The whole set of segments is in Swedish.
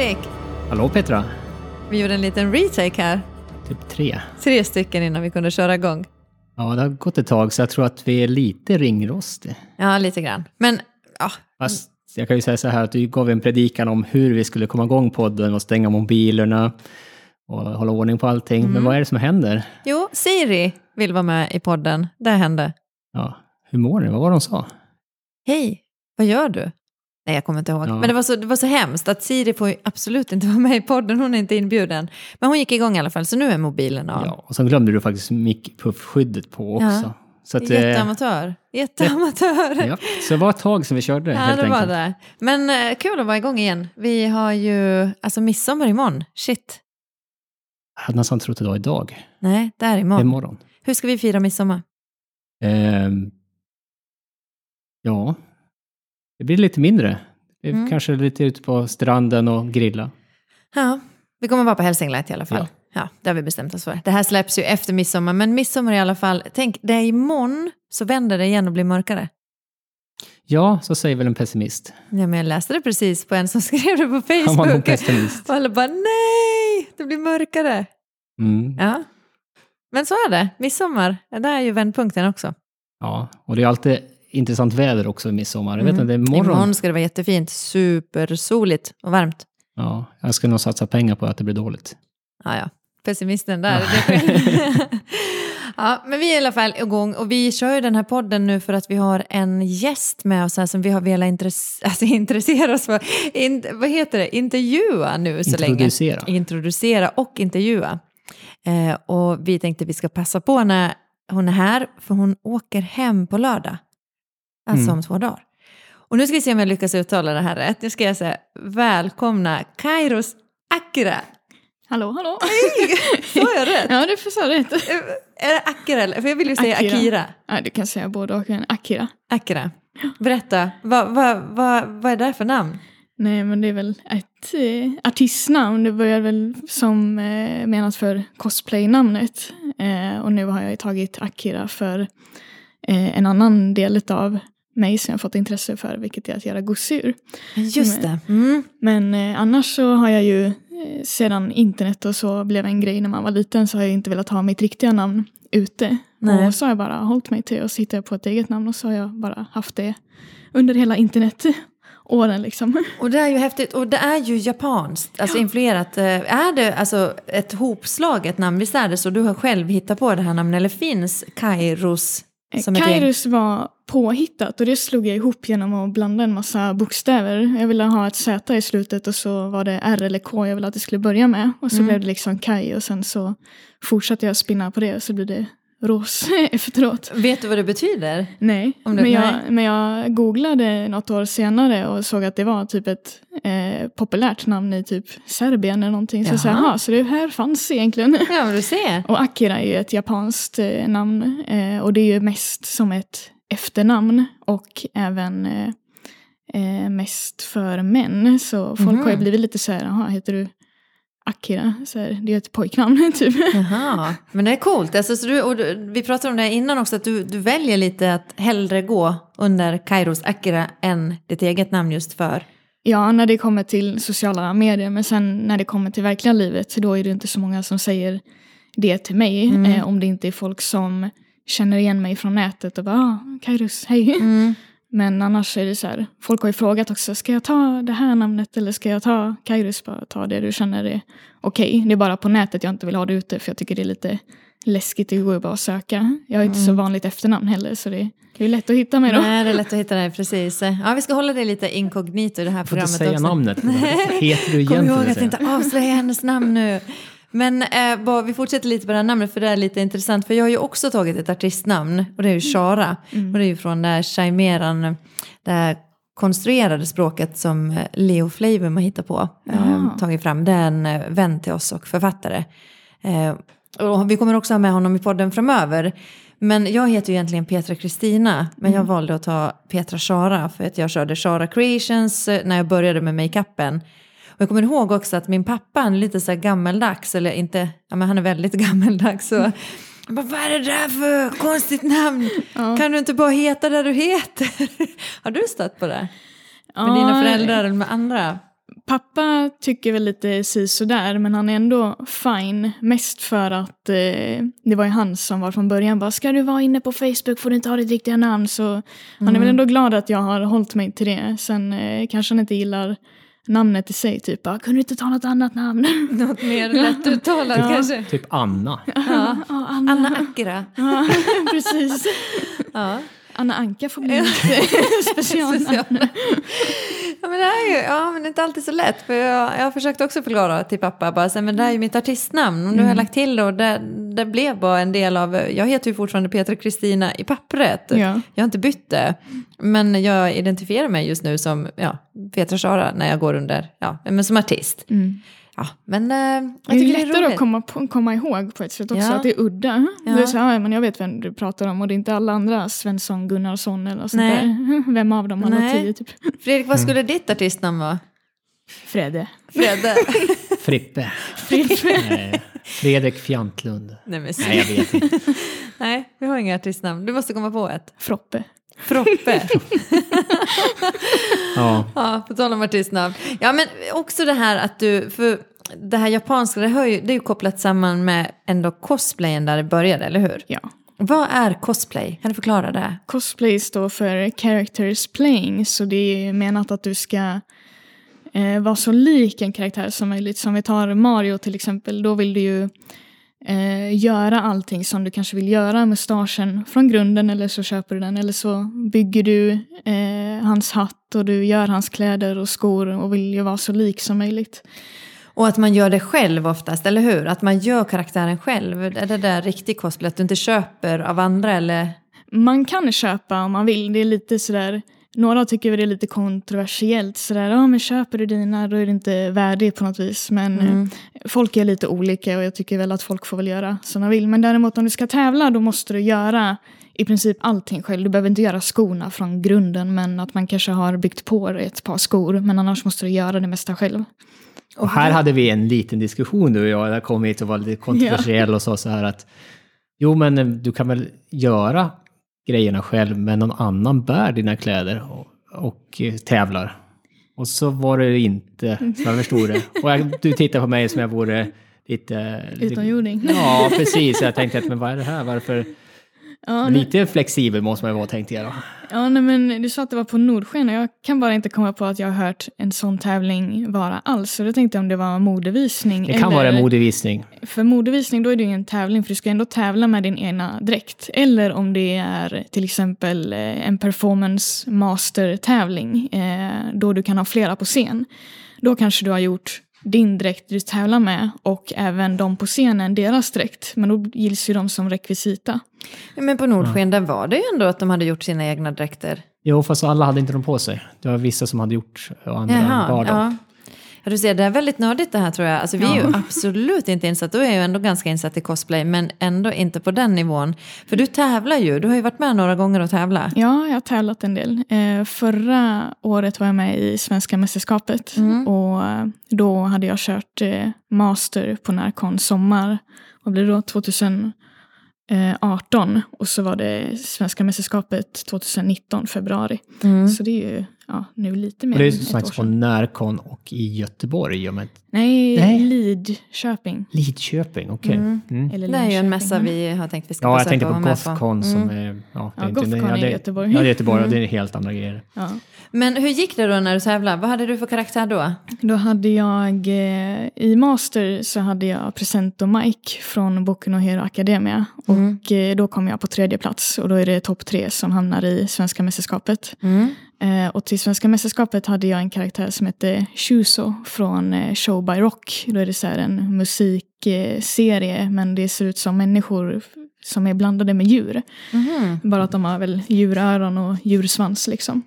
Fredrik! Hallå Petra! Vi gjorde en liten retake här. Typ tre. Tre stycken innan vi kunde köra igång. Ja, det har gått ett tag så jag tror att vi är lite ringrostiga. Ja, lite grann. Men ja, Fast jag kan ju säga så här att du gav en predikan om hur vi skulle komma igång podden och stänga mobilerna och hålla ordning på allting. Men vad är det som händer? jo, Siri vill vara med i podden. Det hände. Ja, hur mår ni? Vad var det de sa? Hej, vad gör du? Nej, jag kommer inte ihåg. Ja. Men det var, så, det var så hemskt att Siri får absolut inte vara med i podden. Hon är inte inbjuden. Men hon gick igång i alla fall, så nu är mobilen av. Ja, och så glömde du faktiskt mickpuffskyddet på också. Ja. Så att, eh, Jätteamatör. Jätteamatör. ja, så det var ett tag sedan vi körde Ja, helt det var enkelt. det. Men eh, kul att vara igång igen. Vi har ju, alltså midsommar imorgon. Shit. Jag hade nästan trott det var idag. Nej, det är Det imorgon. imorgon. Hur ska vi fira midsommar? Ehm, ja, det blir lite mindre. Mm. Kanske lite ute på stranden och grilla. Ja, vi kommer vara på Hälsingland i alla fall. Ja. Ja. det har vi bestämt oss för. Det här släpps ju efter midsommar, men midsommar i alla fall. Tänk, det är imorgon så vänder det igen och blir mörkare. Ja, så säger väl en pessimist. Ja, men jag läste det precis på en som skrev det på Han var nog Facebook. pessimist. Och alla bara nej, det blir mörkare. Mm. Ja, men så är det. Midsommar, det är ju vändpunkten också. Ja, och det är alltid intressant väder också i midsommar. Jag vet Mm. inte, det är morgon. Imorgon ska det vara jättefint, supersoligt och varmt. Ja, jag ska nog satsa pengar på att det blir dåligt. Ja, ja. Pessimisten där. Ja. ja, men vi är i alla fall igång och vi kör ju den här podden nu för att vi har en gäst med oss här som vi har velat intresse- alltså, intressera oss för. In, vad heter det? Intervjua nu så länge. Introducera. Introducera och intervjua. Eh, och vi tänkte vi ska passa på när hon är här, för hon åker hem på lördag. Alltså Mm. om två dagar. Och nu ska vi se om jag lyckas uttala det här rätt. Nu ska jag säga välkomna Kairos Akira. Hallå, hallå. Sa jag rätt? Ja, du säga rätt. Är det Akira eller? För jag vill ju säga Akira. Akira. Ja, du kan säga både och. Akira. Akira. Berätta, vad, vad, vad, vad är det för namn? Nej, men det är väl ett eh, artistnamn. Det började väl som eh, menas för cosplay-namnet. Eh, och nu har jag tagit Akira för eh, en annan del av mig som jag fått intresse för, vilket är att göra gosedjur. Just det. Mm. Men eh, annars så har jag ju eh, sedan internet och så blev en grej när man var liten så har jag inte velat ha mitt riktiga namn ute. Nej. Och så har jag bara hållit mig till att sitta på ett eget namn och så har jag bara haft det under hela internetåren liksom. Och det är ju häftigt. Och det är ju japanskt, alltså influerat. Eh, Är det alltså ett hopslaget namn? Visst är det så? Du har själv hittat på det här namnet, eller finns Kairos som ett gäng? Kairos var påhittat och det slog jag ihop genom att blanda en massa bokstäver. Jag ville ha ett Z i slutet och så var det R eller K jag ville att det skulle börja med. Och så Mm. blev det liksom Kai och sen så fortsatte jag spinna på det och så blev det Ros efteråt. Vet du vad det betyder? Nej, du- men, jag, nej. men jag googlade något år senare och såg att det var typ ett eh, populärt namn i typ Serbien eller någonting. Så Jaha. jaha, så det här fanns egentligen. Ja, men du ser. Och Akira är ju ett japanskt eh, namn eh, och det är ju mest som ett efternamn och även eh, eh, mest för män. Så folk har ju Mhm. blivit lite så här, jaha, heter du Akira? Så här, det är ett pojknamn typ. Jaha, men det är coolt. Alltså, så du, och du, vi pratade om det innan också, att du, du väljer lite att hellre gå under Kairos Akira än ditt eget namn just för. Ja, när det kommer till sociala medier, men sen när det kommer till verkliga livet, då är det inte så många som säger det till mig. Mm. Eh, om det inte är folk som känner igen mig från nätet och bara ah, Kairos, hej. Mm. Men annars är det så här, folk har ju frågat också, ska jag ta det här namnet eller ska jag ta Kairos? Bara ta det du känner är okej. Det är bara på nätet jag inte vill ha det ute för jag tycker det är lite läskigt, det går ju bara att söka. Jag har inte så vanligt efternamn heller så det är ju lätt att hitta mig då. Nej, det är lätt att hitta det, precis. Ja, vi ska hålla det lite inkognito i det här Får inte programmet säga också. namnet. Vad heter du Kom egentligen? ihåg att inte avslöja hennes namn nu. Men eh, bara, vi fortsätter lite på det här namnet för det är lite intressant. För jag har ju också tagit ett artistnamn och det är ju Shara. Och det är ju från det här chimeran, det här konstruerade språket som eh, Leo Flavum har hittat på. Eh, tagit fram. Det är en eh, vän till oss och författare. Eh, och vi kommer också ha med honom i podden framöver. Men jag heter ju egentligen Petra Kristina, men jag valde att ta Petra Shara för att jag körde Shara Creations eh, när jag började med makeupen. Jag kommer ihåg också att min pappa, han är lite så här gammeldags, eller inte, ja men han är väldigt gammeldags. Så Bara, Vad är det där för konstigt namn? Ja. Kan du inte bara heta det du heter? Har du stött på det? Med Ja, dina föräldrar eller med andra? Pappa tycker väl lite sådär men han är ändå fine. Mest för att eh, det var ju han som var från början bara ska du vara inne på Facebook får du inte ha ditt riktiga namn. Så han är väl ändå glad att jag har hållit mig till det. Sen eh, kanske han inte gillar namnet i sig. Typ bara, kunde du inte ta något annat namn? Något mer lättuttalat kanske? Typ Anna. Ja. Ja, Anna. Anna Akira. Ja, precis. Ja. Anna Anka får bli specialnamn. Ja men det är ju ja, men det är inte alltid så lätt. För jag, jag har försökt också förklara till pappa. Bara, så, men det här är ju mitt artistnamn. Och nu har jag lagt till och det, det blev bara en del av... Jag heter ju fortfarande Petra Kristina i pappret. Ja. Jag har inte bytt det. Men jag identifierar mig just nu som ja, Petra Sara när jag går under... Ja, men som artist. Mm. Ja, men eh, jag Det är tycker lättare roligt. att komma, på, komma ihåg på ett sätt också, Ja. att det är udda. Ja. Det är så här, ja, men jag vet vem du pratar om och det är inte alla andra Svensson, Gunnarsson eller sånt Nej. där. Vem av dem, alla Nej. tio typ. Fredrik, vad skulle ditt artistnamn vara? Fredde. Fredde? Frippe. Nej. Fredrik Fjantlund. Nej, men, Nej, jag vet inte. Nej, vi har inga artistnamn. Du måste komma på ett. Froppe. Froppe. Ja. Ja, på tal om artistnamn. Ja, men också det här att du, för det här japanska, det, hör ju, det är ju kopplat samman med ändå cosplayen där det började, eller hur? Ja. Vad är cosplay? Kan du förklara det? Cosplay står för characters playing, så det är menat att du ska eh, vara så lik en karaktär som möjligt. Som vi tar Mario till exempel, då vill du ju eh, göra allting som du kanske vill göra, mustaschen från grunden eller så köper du den eller så bygger du eh, hans hatt och du gör hans kläder och skor och vill ju vara så lik som möjligt. Och att man gör det själv oftast, eller hur? Att man gör karaktären själv. Är det där riktig cosplay? Att du inte köper av andra eller? Man kan köpa om man vill. Det är lite sådär, några tycker det är lite kontroversiellt. Sådär, ja men köper du dina då är det inte värdigt på något vis. Men Mm. eh, folk är lite olika och jag tycker väl att folk får väl göra som de vill. Men däremot om du ska tävla då måste du göra i princip allting själv. Du behöver inte göra skorna från grunden men att man kanske har byggt på ett par skor. Men annars måste du göra det mesta själv. Och här hade vi en liten diskussion du och jag. Jag kom hit och var lite kontroversiell och sa så här att jo men eh, du kan väl göra grejerna själv men någon annan bär dina kläder och, och eh, tävlar. Och så var det inte, som jag förstod det. Och jag, du tittar på mig som jag vore lite... Utomjording. Ja, precis. Jag tänkte att men vad är det här? Varför? Ja, Lite flexibel måste man ju vara tänkte jag då. ja, nej, men du sa att det var på Nordsken och jag kan bara inte komma på att jag har hört en sån tävling vara alls. Så då tänkte jag om det var modevisning. Det kan eller... vara en modevisning. För modevisning då är det ju ingen tävling för du ska ändå tävla med din egna dräkt. Eller om det är till exempel eh, en performance master-tävling eh, då du kan ha flera på scen. Då kanske du har gjort din dräkt du tävlar med och även de på scenen, deras dräkt. Men då gills ju de som rekvisita. Men på Nordsken där var det ju ändå att de hade gjort sina egna dräkter. Jo, fast alla hade inte dem på sig. Det var vissa som hade gjort och andra bar dem. ja. Ja, du ser, det är väldigt nördigt det här tror jag. Alltså, vi är ju absolut inte insatta. Du är ju ändå ganska insatt i cosplay, men ändå inte på den nivån. För du tävlar ju. Du har ju varit med några gånger och tävla. Ja, jag har tävlat en del. Eh, förra året var jag med i Svenska mästerskapet och eh, då hade jag kört eh, master på Närcon sommar. Vad blev det då? 2018 och så var det Svenska mästerskapet 2019 februari. Så det är ju ja, nu lite mer Och det är än som ett år sagt på. Närcon och i Göteborg. Ja, men Nej, Nej. Lidköping. Lidköping, okej. Mm. Eller Det är ju en mässa vi har tänkt vi ska Ja, jag besöka tänkte och på vara med Gothcon som Mm. är... Ja, det Ja, är inte, Gothcon ja, är det- i Göteborg. Mm. Ja, det är Göteborg och det är helt andra grejer. Ja. Men hur gick det då när du tävlade? Vad hade du för karaktär då? Då hade jag eh, i master så hade jag Presento Mike från Boku no Hero Academia. Och eh, då kom jag på tredje plats och då är det topp tre som hamnar i Svenska mästerskapet. Eh, och till Svenska mästerskapet hade jag en karaktär som hette Shuso från eh, Show by Rock. Då är det så en musikserie men det ser ut som människor som är blandade med djur. Bara att de har väl djuröron och djursvans liksom.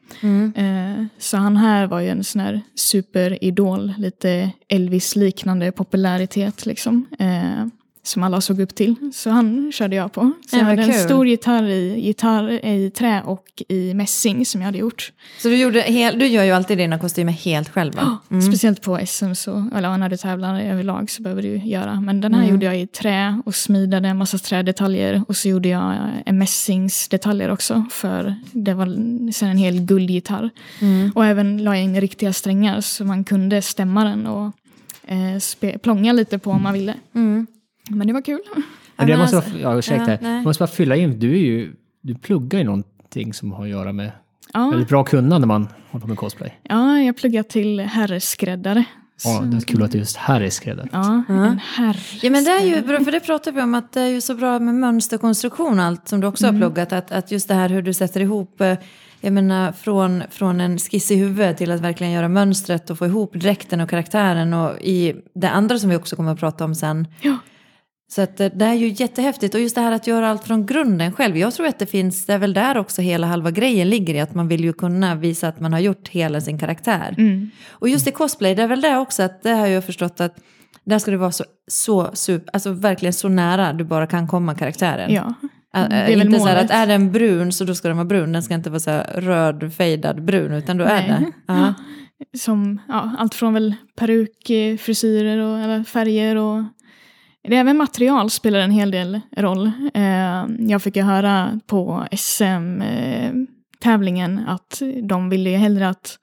Eh, så han här var ju en sån här superidol, lite Elvis-liknande popularitet liksom. Eh, som alla såg upp till. Så han körde jag på. Så Ja, jag hade en kul. stor gitarr i, gitarr i trä och i mässing som jag hade gjort. Så du, gjorde hel, du gör ju alltid dina kostymer helt själv va? Mm. Speciellt på SM, så, eller när du tävlar överlag så behöver du göra. Men den här Mm. gjorde jag i trä och smidade en massa trädetaljer. Och så gjorde jag en mässingsdetaljer också. För det var sen en hel guldgitarr. Mm. Och även la jag in riktiga strängar så man kunde stämma den och eh, spe, plånga lite på om man ville. Mm. Men det var kul. Men det måste alltså- vara, ja, ursäkta, Ja, nej. jag måste bara fylla in, du är ju, du pluggar ju någonting som har att göra med Ja, väldigt bra kunnande när man håller på med cosplay. ja jag pluggade till herrskräddare. Ja, det är kul att just här är skräddare. Ja, en herr. Ja men det är ju bra, för det pratar vi om att det är ju så bra med mönsterkonstruktion och allt som du också har pluggat. Att, att just det här hur du sätter ihop, eh, jag menar från, från en skiss i huvudet till att verkligen göra mönstret och få ihop dräkten och karaktären och i det andra som vi också kommer att prata om sen. Ja. Så att eh, det är ju jättehäftigt och just det här att göra allt från grunden själv. Jag tror att det finns, det är väl där också hela halva grejen ligger i att man vill ju kunna visa att man har gjort hela sin karaktär. Mm. Och just i cosplay, det är väl det också att det har jag förstått att där ska det vara så, så super, alltså verkligen så nära du bara kan komma karaktären. Ja, det ä, är väl inte så här att är den brun så då ska den vara brun, den ska inte vara så här röd, fejdad brun utan då är Nej. det. Ja. som ja, allt från väl peruk, eh, frisyrer och eller färger och är även material spelar en hel del roll. Eh, jag fick ju höra på SM-tävlingen att de ville ju hellre att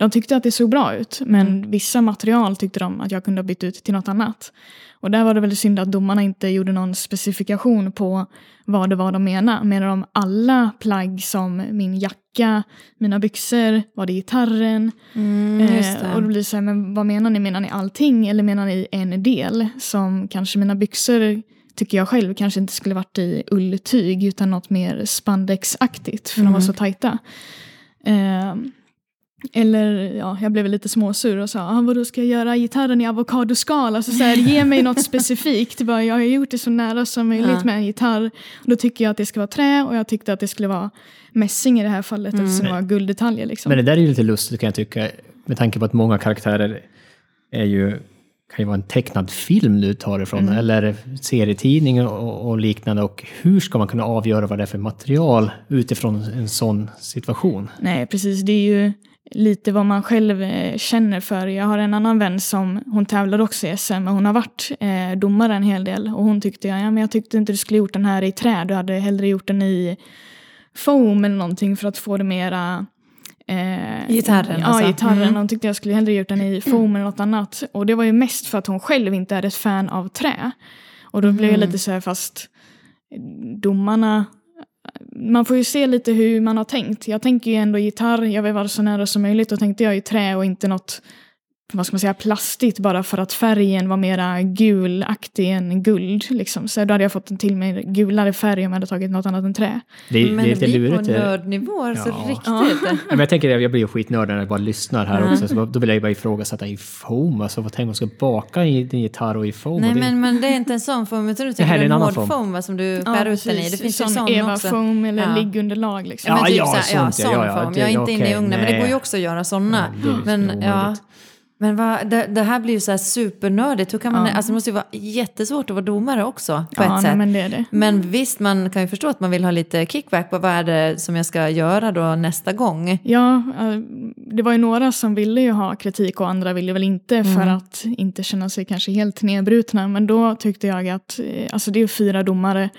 de tyckte att det såg bra ut, men vissa material tyckte de att jag kunde ha bytt ut till något annat. Och där var det väl synd att domarna inte gjorde någon specifikation på vad det var de menade. Menar de alla plagg som min jacka, mina byxor, var det gitarren? Mm, just Eh, och då det. blir det så här, men vad menar ni? Menar ni allting eller menar ni en del? Som kanske mina byxor tycker jag själv kanske inte skulle varit i ulltyg utan något mer spandexaktigt för de var Mm. så tajta. Eh, eller ja, jag blev lite småsur och sa, ah, vadå ska jag göra gitarren i avokadoskal? Alltså så här, ge mig något specifikt. Bara, jag har gjort det så nära som möjligt Ja. med en gitarr. Då tycker jag att det ska vara trä och jag tyckte att det skulle vara mässing i det här fallet Mm. eftersom det var gulddetaljer. Liksom. Men det där är ju lite lustigt kan jag tycka, med tanke på att många karaktärer är ju, kan ju vara en tecknad film du tar ifrån, Mm. eller serietidning och, och liknande. Och hur ska man kunna avgöra vad det är för material utifrån en sån situation? Nej, precis. Det är ju lite vad man själv eh, känner för. Jag har en annan vän som, hon tävlar också i SM, och hon har varit eh, domare en hel del. Och hon tyckte, ja, men jag tyckte inte du skulle gjort den här i trä, du hade hellre gjort den i foam eller någonting för att få det mera Eh, Gitarren, Ja, alltså. gitarren. Mm. Hon tyckte jag skulle hellre gjort den i foam eller något annat. Och det var ju mest för att hon själv inte är ett fan av trä. Och då blev jag Mm. lite så här, fast domarna man får ju se lite hur man har tänkt. Jag tänker ju ändå gitarr, jag vill vara så nära som möjligt. Då tänkte jag ju trä och inte något vad ska man säga, plastigt bara för att färgen var mera gulaktig än guld. Liksom. Så då hade jag fått en till mig gulare färg om jag hade tagit något annat än trä. Det, är- Men det är lite vi på lurigt. det- nördnivåer så Ja. riktigt. Ja, men jag tänker, jag blir ju skitnörd när jag bara lyssnar här Ja. också. Så då vill jag ju bara ifrågasätta i foam. Alltså vad tänker man ska baka i din gitarr och i foam? Nej det, men, men det är inte en sån foam, utan du tänker är en hård foam. foam va, som du skär ut den i. Det finns ju sån sån Eva också. foam eller Ja. liggunderlag. Liksom. Ja, men typ ja, så här, ja, sånt, ja, sån ja, ja, form. det- Jag är inte inne i ugnen, men det går ju också att göra sådana. Ja, det är ju men, ja. Men vad, det, det här blir ju så här supernördigt. Hur kan man, Ja. alltså det måste ju vara jättesvårt att vara domare också på ja, ett sätt. men det är det. Men visst, man kan ju förstå att man vill ha lite kickback på vad är det som jag ska göra då nästa gång. Ja, eh, det var ju några som ville ju ha kritik och andra ville väl inte för Mm. att inte känna sig kanske helt nedbrutna. Men då tyckte jag att, eh, alltså det är ju fyra domare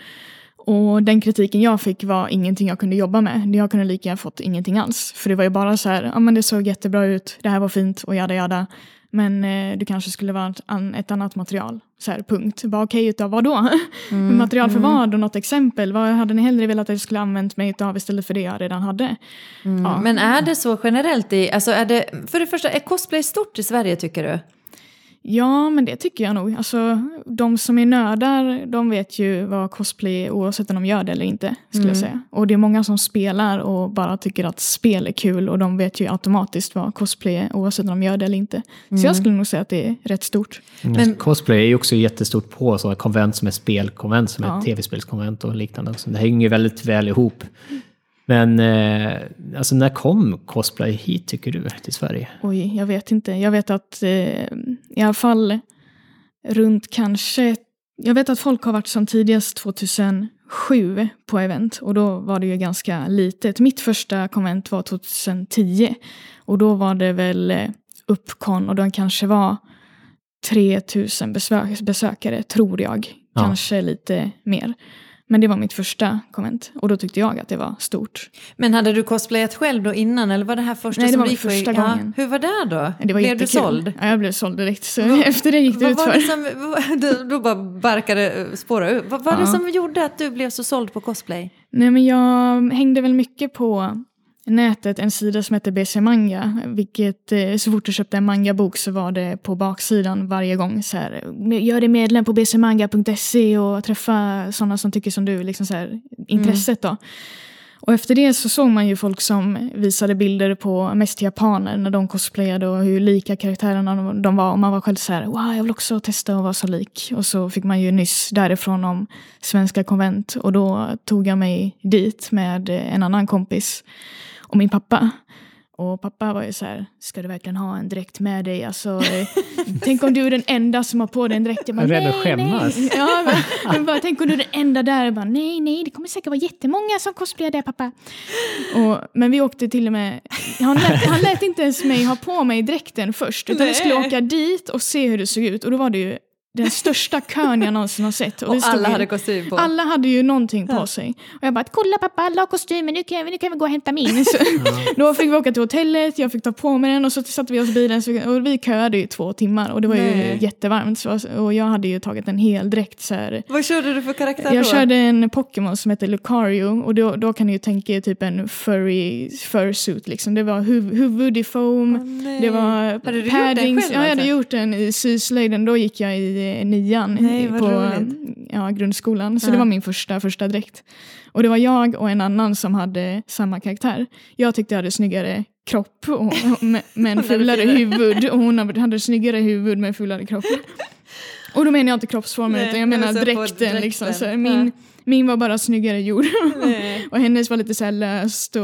och den kritiken jag fick var ingenting jag kunde jobba med. Jag kunde lika gärna fått ingenting alls. För det var ju bara så här, ja men det såg jättebra ut, det här var fint och jada jada. Men eh, det kanske skulle vara ett, an, ett annat material. Så här, punkt. Bara okej utav vad då? Mm, material för vad? Och något exempel? Vad hade ni hellre velat att jag skulle använt mig utav istället för det jag redan hade? Mm. Ja. Men är det så generellt i, alltså är det, för det första, är cosplay stort i Sverige tycker du? Ja, men det tycker jag nog. Alltså, de som är nördar, de vet ju vad cosplay är oavsett om de gör det eller inte. skulle jag säga. Och det är många som spelar och bara tycker att spel är kul och de vet ju automatiskt vad cosplay är oavsett om de gör det eller inte. Så jag skulle nog säga att det är rätt stort. Men, cosplay är ju också jättestort på sådana konvent som är spelkonvent, som är Ja. tv-spelskonvent och liknande. Så det hänger ju väldigt väl ihop. Men eh, alltså när kom cosplay hit tycker du till Sverige? Oj, jag vet inte. Jag vet att eh, i alla fall runt kanske jag vet att folk har varit som tidigast 2007 på event och då var det ju ganska litet. Mitt första konvent var 2010 och då var det väl eh, Uppcon och den kanske var 3000 besök besökare, tror jag. Ja. Kanske lite mer. Men det var mitt första konvent och då tyckte jag att det var stort. Men hade du cosplayat själv då innan eller var det här första Nej, det som var du gick på? första Ja, gången. hur var det då? Det var Blev du jättekul. såld? Ja, jag blev såld direkt. Så efter det gick det Vad ut var för. det som, då, då bara barkade spåra ut. Vad var det Ja. som gjorde att du blev så såld på cosplay? Nej, men jag hängde väl mycket på nätet en sida som heter BC Manga. Vilket eh, så fort du köpte en mangabok så var det på baksidan varje gång så här. Gör dig medlem på bcmanga.se och träffa sådana som tycker som du. Liksom så här, intresset då. Och efter det så såg man ju folk som visade bilder på mest japaner när de cosplayade och hur lika karaktärerna de- var. Och man var själv så här, wow, jag vill också testa att vara så lik. Och så fick man ju nyss därifrån om svenska konvent och då tog jag mig dit med en annan kompis och min pappa. Och pappa var ju så här, ska du verkligen ha en dräkt med dig? Alltså, tänk om du är den enda som har på dig en dräkt. Jag bara, Jag är rädd att "Nej, skämmas." nej." Ja, men, men bara, tänk om du är den enda där. Jag bara, nej, nej, det kommer säkert vara jättemånga som cosplayar där pappa. Och, men vi åkte till och med, han lät, han lät inte ens mig ha på mig dräkten först. Utan vi skulle Nej. åka dit och se hur det såg ut. Och då var det ju den största kön jag någonsin har sett. Och stod alla ju- hade kostym på. alla hade ju någonting på Ja. sig. Och jag bara, kolla pappa, alla har kostymer, nu kan, vi, nu kan vi gå och hämta min. Så, då fick vi åka till hotellet, jag fick ta på mig den och så satte vi oss i bilen så, och vi köade i två timmar och det var ju Nej. jättevarmt. Så, och jag hade ju tagit en hel dräkt så här. Vad körde du för karaktär Jag då? körde en Pokémon som heter Lucario och då, då kan ni ju tänka er typ en furry fursuit liksom. Det var huv, huvud i foam, nej. det var Hade du gjort den själv, ja, jag hade alltså? gjort den i syslöjden. Då gick jag i eh, nian Nej, i- på roligt. ja, grundskolan. Så Ja. det var min första, första dräkt. Och det var jag och en annan som hade samma karaktär. Jag tyckte jag hade snyggare kropp och, men- fulare huvud. Och hon hade snyggare huvud men fulare kropp. Och då menar jag inte kroppsformen Nej, utan jag menar dräkten. dräkten. Liksom. Så Ja. Min, var bara snyggare gjord. Nej. och hennes var lite så här löst och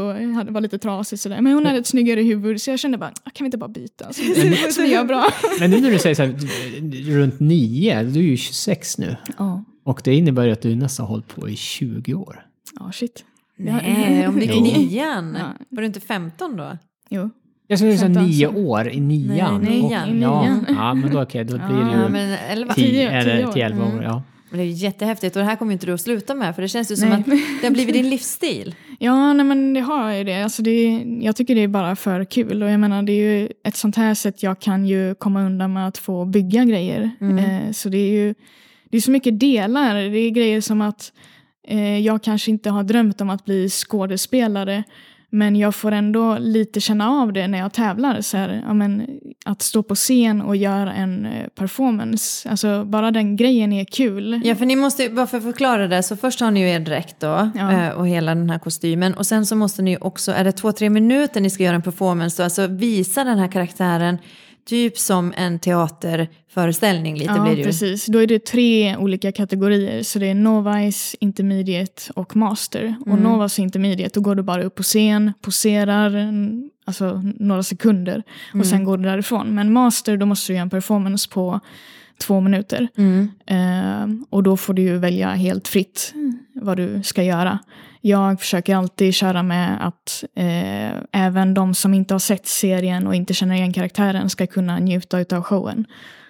var lite trasig sådär. Men hon hade ett snyggare huvud så jag kände bara, "Ah, kan vi inte bara byta? Så, så vi gör bra. Men nu när du säger så här, runt nio, du är ju 26 nu. Ja, Och det innebär ju att du nästan har hållit på i 20 år. ja shit. Nej, om du gick i nian. Ja. Var du inte 15 då? Jo. Jag skulle säga nio år i nian. Nej, Och- nian. Ja, Nian. ja, men då okej, då blir det Ja, ju men 11. Tio- tio, tio eller år. tio, elva Mm. år. Det är jättehäftigt och det här kommer ju inte du att sluta med för det känns ju som Nej. att det har blivit din livsstil. Ja, nej, men det har ju det. Alltså det. Jag tycker det är bara för kul. Och jag menar, det är ju ett sånt här sätt jag kan ju komma undan med att få bygga grejer. Mm. Eh, så det är ju det är så mycket delar. Det är grejer som att eh, jag kanske inte har drömt om att bli skådespelare. Men jag får ändå lite känna av det när jag tävlar. Så här, ja, men, att stå på scen och göra en eh, performance. Alltså bara den grejen är kul. Ja, för ni måste, bara för att förklara det, så först har ni ju er dräkt då Ja. eh, och hela den här kostymen. Och sen så måste ni också, är det två, tre minuter ni ska göra en performance då, alltså visa den här karaktären typ som en teaterföreställning lite ja, blir det ju. precis. Då är det tre olika kategorier. Så det är Novice, Intermediate och Master. Och Mm. Novice och Intermediate, då går du bara upp på scen, poserar mm, alltså, några sekunder och sen går du därifrån. Men Master, då måste du göra en performance på två minuter. Mm. Eh, och då får du ju välja helt fritt vad du ska göra. Jag försöker alltid köra med att eh, även de som inte har sett serien och inte känner igen karaktären ska kunna njuta av showen.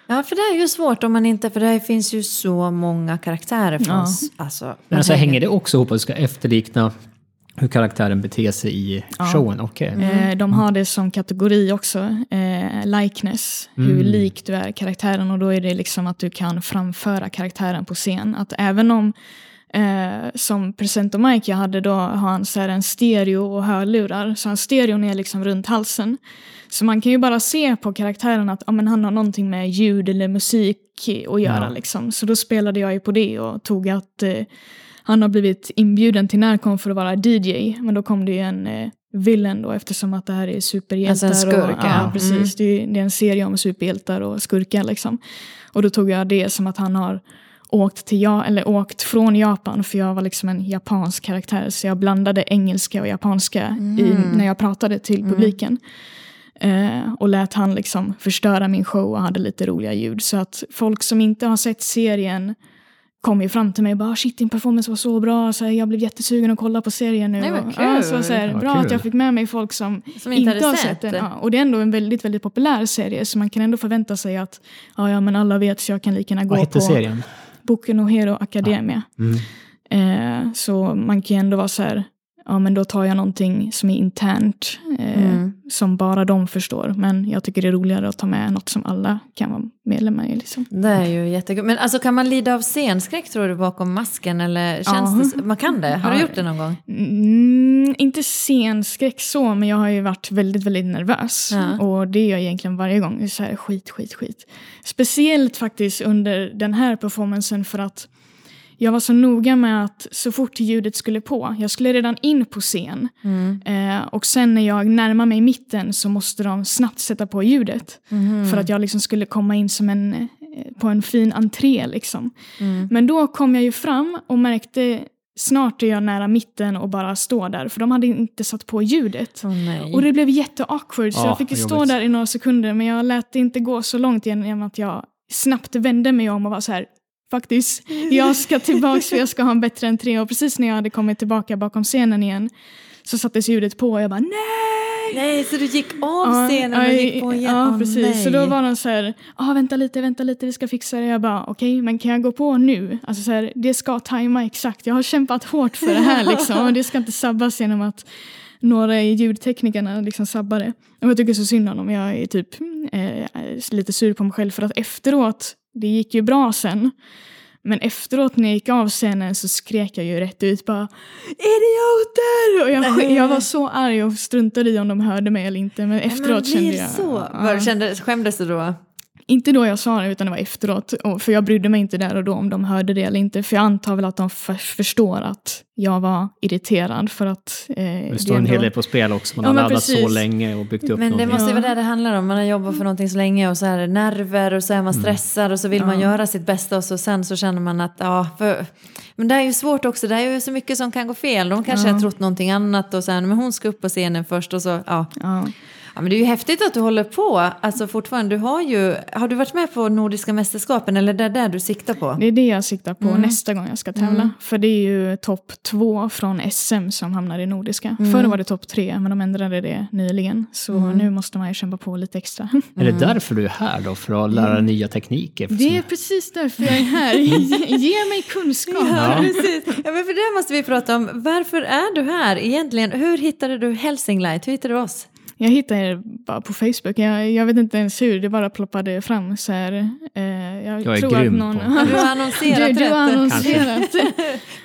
Ja, för det är ju svårt om man inte, för det finns ju så många karaktärer från Ja. oss. Alltså, Men alltså hänger det också ihop att du ska efterlikna hur karaktären beter sig i Ja. showen? Okej. Eh, de har det som kategori också, eh, likeness, hur Mm. lik du är karaktären och då är det liksom att du kan framföra karaktären på scen. Att även om Eh, som Mike jag hade då har han så en stereo och hörlurar. Så hans stereon är liksom runt halsen. Så man kan ju bara se på karaktären att ja, men han har någonting med ljud eller musik att göra. Ja. Liksom. Så då spelade jag ju på det och tog att eh, han har blivit inbjuden till Närcon för att vara DJ. Men då kom det ju en eh, villain då eftersom att det här är superhjältar. Alltså en skurk, och, ja. ja. precis. Mm. Det, är, det är en serie om superhjältar och skurkar liksom. Och då tog jag det som att han har åkt, till ja, eller åkt från Japan för jag var liksom en japansk karaktär så jag blandade engelska och japanska i, när jag pratade till publiken. Eh, och lät han liksom förstöra min show och hade lite roliga ljud. Så att folk som inte har sett serien kom ju fram till mig och bara shit din performance var så bra, så här, jag blev jättesugen att kolla på serien nu. Nej, vad Och, kul. ja, så, så här, Vad bra kul. att jag fick med mig folk som, Som inte hade har sett sett den. det. Ja, och det är ändå en väldigt, väldigt populär serie så man kan ändå förvänta sig att ja, ja men alla vet så jag kan lika gärna Vad gå hette på serien? Boku no Hero Academia. Mm. Eh, så man kan ju ändå vara så här, ja men då tar jag någonting som är internt, eh, Mm. som bara de förstår. Men jag tycker det är roligare att ta med något som alla kan vara medlemmar i. Liksom. Det är ju jättekul. Men alltså kan man lida av scenskräck tror du bakom masken? Eller känns Ja. det? Man kan det? Har du Ja. gjort det någon gång? Mm, inte scenskräck så, men jag har ju varit väldigt, väldigt nervös. Ja. Och det är jag egentligen varje gång. Det är så här, skit, skit, skit. Speciellt faktiskt under den här performancen för att jag var så noga med att så fort ljudet skulle på, jag skulle redan in på scen. Mm. Eh, och sen när jag närmar mig mitten så måste de snabbt sätta på ljudet. Mhm. För att jag liksom skulle komma in som en, eh, på en fin entré. Liksom. Mm. Men då kom jag ju fram och märkte snart är jag nära mitten och bara står där. För de hade inte satt på ljudet. Nej. Och det blev jätteawkward så Ja, jag fick stå jobbigt. där i några sekunder men jag lät det inte gå så långt genom att jag snabbt vände mig om och var så här faktiskt, jag ska tillbaks för jag ska ha en bättre entré och precis när jag hade kommit tillbaka bakom scenen igen så sattes ljudet på och jag bara nej! Nej, så du gick av scenen och gick på igen? Ja, precis. nej. Så då var de så här, ah, vänta lite, vänta lite, vi ska fixa det. Jag bara, okej, men kan jag gå på nu? Alltså så här, det ska tajma exakt. Jag har kämpat hårt för det här liksom. Och det ska inte sabbas genom att några i ljudteknikerna liksom sabbar det. Och jag tycker så synd om dem. Jag är typ eh, lite sur på mig själv för att efteråt, det gick ju bra sen. Men efteråt när jag gick av scenen så skrek jag ju rätt ut bara idioter! Och jag, jag var så arg och struntade i om de hörde mig eller inte. Men efteråt blir kände jag... så. Ja. Var, kände, skämdes du då? Inte då jag sa det utan det var efteråt. Och, för jag brydde mig inte där och då om de hörde det eller inte. För jag antar väl att de för, förstår att jag var irriterad för att... Eh, Det står en ändå- hel del på spel också. Man Ja, har men laddat så länge och byggt upp Men det någonting. måste ju vara det det handlar om. Man har jobbat för någonting så länge och så är det nerver och så är man stressad och så vill man Ja. göra sitt bästa och så sen så känner man att ja, för, men det är ju svårt också. Det är ju så mycket som kan gå fel. De kanske Ja. har trott någonting annat och sen men hon ska upp på scenen först och så ja. Ja. Ja, men det är ju häftigt att du håller på. Alltså fortfarande, du har ju, har du varit med på Nordiska mästerskapen eller det är där du siktar på? Det är det jag siktar på Mm. nästa gång jag ska tävla. För det är ju topp två från SM som hamnar i Nordiska. Mm. Förr var det topp tre, men de ändrade det nyligen. Så Mm. nu måste man ju kämpa på lite extra. Är det därför du är här då? För att lära dig nya tekniker? Det är precis därför jag är här. Ge- Ge mig kunskap. Ja, Ja. precis. Ja, men för det måste vi prata om. Varför är du här egentligen? Hur hittade du Helsinglight? Hur hittade du oss? Jag hittade er bara på Facebook. Jag, jag vet inte ens hur, det bara ploppade fram. Så här, eh, jag, Jag är tror grym att någon, på- Har du annonserat du, du har annonserat.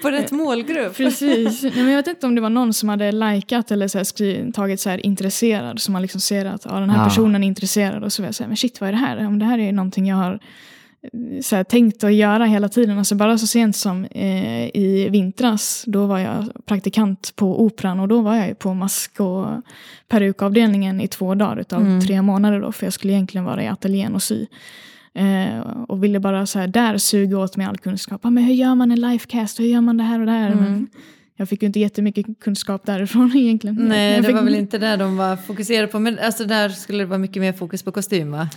På rätt målgrupp? Precis. Nej, men jag vet inte om det var någon som hade likat eller så här skri- tagit så här intresserad. Så man liksom ser att ja, den här Ja. personen är intresserad. Och så var jag så här, men shit vad är det här? Om det här är någonting jag har så här, tänkt att göra hela tiden. Alltså bara så sent som eh, i vintras, då var jag praktikant på Operan och då var jag på mask och perukavdelningen i två dagar utav Mm. tre månader då, för jag skulle egentligen vara i ateljén och sy. Eh, och ville bara så här, där suga åt mig all kunskap. Men hur gör man en lifecast? Hur gör man det här och det här? Mm. Men jag fick ju inte jättemycket kunskap därifrån egentligen. Nej, jag det fick, var väl inte där de var fokuserade på. Men alltså där skulle det vara mycket mer fokus på kostym va?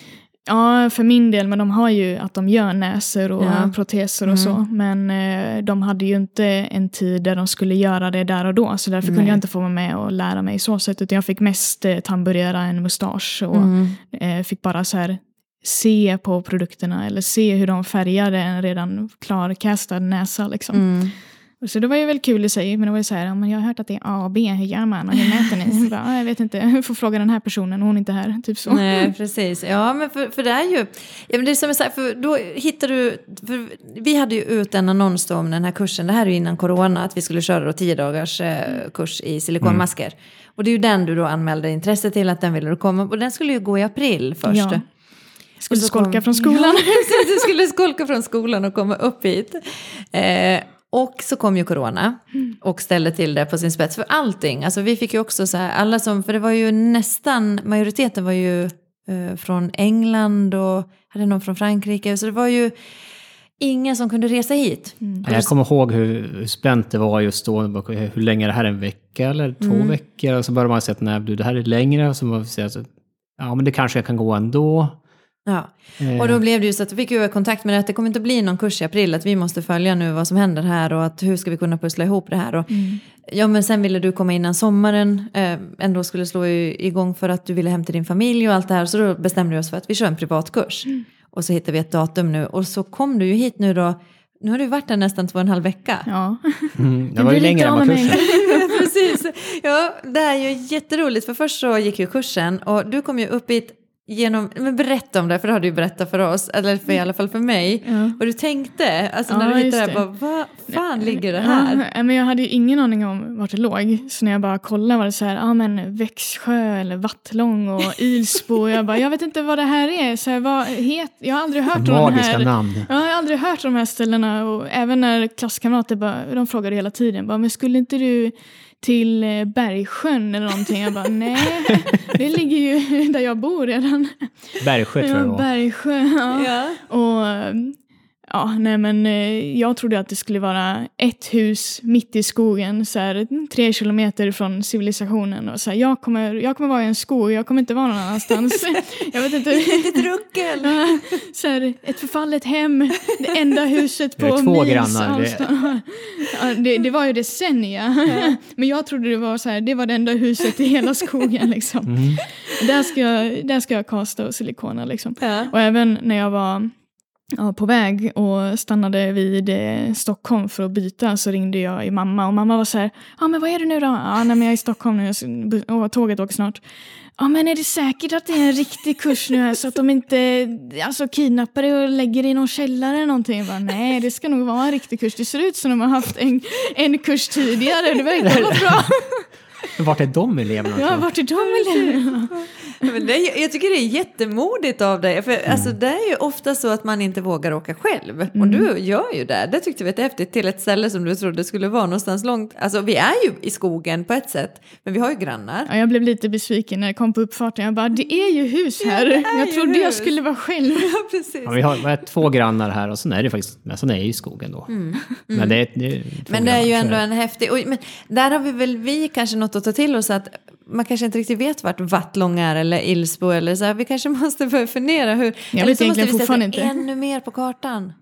Ja, för min del, men de har ju att de gör näsor och Ja. proteser och Mm. så. Men eh, de hade ju inte en tid där de skulle göra det där och då. Så därför Nej. kunde jag inte få vara med och lära mig så sätt. Utan jag fick mest eh, tamburera en mustasch och Mm. eh, fick bara så här se på produkterna eller se hur de färgade en redan klarkastad näsa. Liksom. Mm. Så det var ju väl kul i sig, men det var ju så här, ja, men jag har hört att det är A och B, hur gör man och hur mäter ni? Jag, bara, "Ja, jag vet inte, jag får fråga den här personen, hon är inte här. Typ så. Nej, precis. Ja, men för, för det är ju... Ja, men det är som jag säger, för då hittar du... Vi hade ju ut en annons då om den här kursen. Det här är ju innan corona, att vi skulle köra då tio dagars eh, kurs i silikonmasker. Och det är ju den du då anmälde intresse till, att den ville du komma Och den skulle ju gå i april först. Ja. Skulle Och så skolka kom- från skolan. Ja, precis, du skulle skolka från skolan och komma upp hit. Eh, och så kom ju corona och ställde till det på sin spets för allting. Alltså vi fick ju också så här, alla som, för det var ju nästan, majoriteten var ju eh, från England och hade någon från Frankrike. Så det var ju ingen som kunde resa hit. Jag kommer ihåg hur, hur spänt det var just då. Hur länge är det här? En vecka eller två Mm. veckor? Och så började man säga att nej, du, det här är längre. Och så man säga att ja, men det kanske jag kan gå ändå. Ja. Eh, Och då blev det ju så att vi fick ju kontakt med det att det kommer inte bli någon kurs i april, att vi måste följa nu vad som händer här och att hur ska vi kunna pussla ihop det här. Och, Ja men sen ville du komma innan sommaren, eh, ändå skulle slå igång för att du ville hem till din familj och allt det här. Så då bestämde vi oss för att vi kör en privatkurs. Och så hittade vi ett datum nu och så kom du ju hit nu då, nu har du varit där nästan två och en halv vecka. Ja. mm, det var ju längre än vad kursen. Precis. Ja, det här är ju jätteroligt för först så gick ju kursen och du kom ju upp hit genom, men berätta om det för det har du ju berättat för oss, eller för, i alla fall för mig. Ja. Vad du tänkte, alltså Ja, när du hittade det, bara, vad fan ligger det här? Ja, men jag hade ju ingen aning om vart det låg. Så när jag bara kollade var det så här, ja men Växjö eller Vattlång och Ilsbo. Och jag bara, jag vet inte vad det här är. Så här, vad het, jag har aldrig hört om de här. namn. Ja, jag har aldrig hört om de här ställena och även när klasskamrater bara, de frågade hela tiden, bara, men skulle inte du till eh, Bergsjön eller någonting? Jag bara, nej, det ligger ju där jag bor redan. Bergsjö tror jag det Ja, var. Bergsjö, ja. Ja. Och ja, nej men eh, jag trodde att det skulle vara ett hus mitt i skogen, så här, tre kilometer från civilisationen. Och så här, jag, kommer, jag kommer vara i en skog, jag kommer inte vara någon annanstans. jag vet inte. Ett ruckel! Ja, så här, ett förfallet hem, det enda huset Det är på två mils grannar, det- avstånd. Ja, det, det var ju decennia. Men jag trodde det var så här, det var det enda huset i hela skogen. Liksom. Mm. Där, ska jag, där ska jag kasta och silikona. Liksom. Ja. Och även när jag var ja, på väg och stannade vid eh, Stockholm för att byta så ringde jag i mamma och mamma var så här, ja men vad är du nu då? Ja nej, men jag är i Stockholm nu och tåget åker snart. Ja men är det säkert att det är en riktig kurs nu här så att de inte alltså, kidnappar dig och lägger dig i någon källare eller någonting? Jag bara, nej det ska nog vara en riktig kurs. Det ser ut som de har haft en, en kurs tidigare. Det verkar vara bra. Men Vart är de eleverna? Ja, vart är de eleverna? Men det är, jag tycker det är jättemodigt av dig. För alltså, det är ju ofta så att man inte vågar åka själv. Och du gör ju det. Det tyckte vi var häftigt till ett ställe som du trodde skulle vara någonstans långt. Alltså vi är ju i skogen på ett sätt. Men vi har ju grannar. Ja, jag blev lite besviken när jag kom på uppfarten. Jag bara, det är ju hus här. är jag trodde jag hus. skulle vara själv. Ja, precis. Ja, vi har vi har två grannar här och sen är det faktiskt, men sen är det ju skogen då. Men det är, det Mm. Men det är ju ändå det. en häftig... Och, men där har vi väl vi kanske något att ta till oss att man kanske inte riktigt vet vart Vattlång är eller Ilsbo eller så här. Vi kanske måste börja fundera hur... eller vet så måste vi sätta inte. ännu mer på kartan.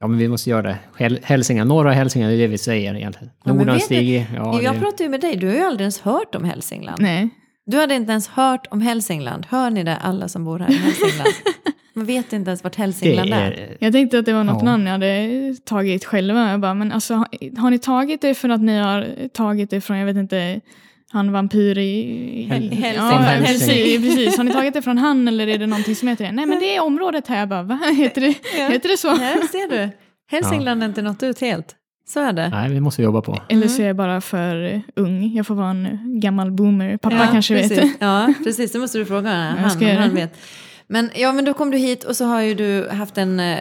Ja, men vi måste göra det. Häl- Hälsingland, norra Hälsingland, det är det vi säger egentligen. Ja, Nordanstig, ja, jag det, pratar ju med dig, du har ju aldrig ens hört om Hälsingland. Nej. Du hade inte ens hört om Hälsingland. Hör ni det alla som bor här i Hälsingland? Man vet inte ens vart Hälsingland är. är... Jag tänkte att det var något Ja. namn jag hade tagit själva. Jag bara, men alltså, har- har ni tagit det för att ni har tagit det från, jag vet inte, han vampyr i... Häl- Ja, Hälsing. Hälsing, precis. Har ni tagit det från han eller är det någonting som heter det? Nej men det är området här. Jag bara, va? Heter det, heter det så? Ja, ser du. Hälsingland är inte nått ut helt. Så är det. Nej, vi måste jobba på. Eller så är jag bara för ung. Jag får vara en gammal boomer. Pappa kanske precis. vet. Ja, precis. Det måste du fråga jag han, ska om göra han vet. Men, ja, men då kom du hit och så har ju du haft en... eh,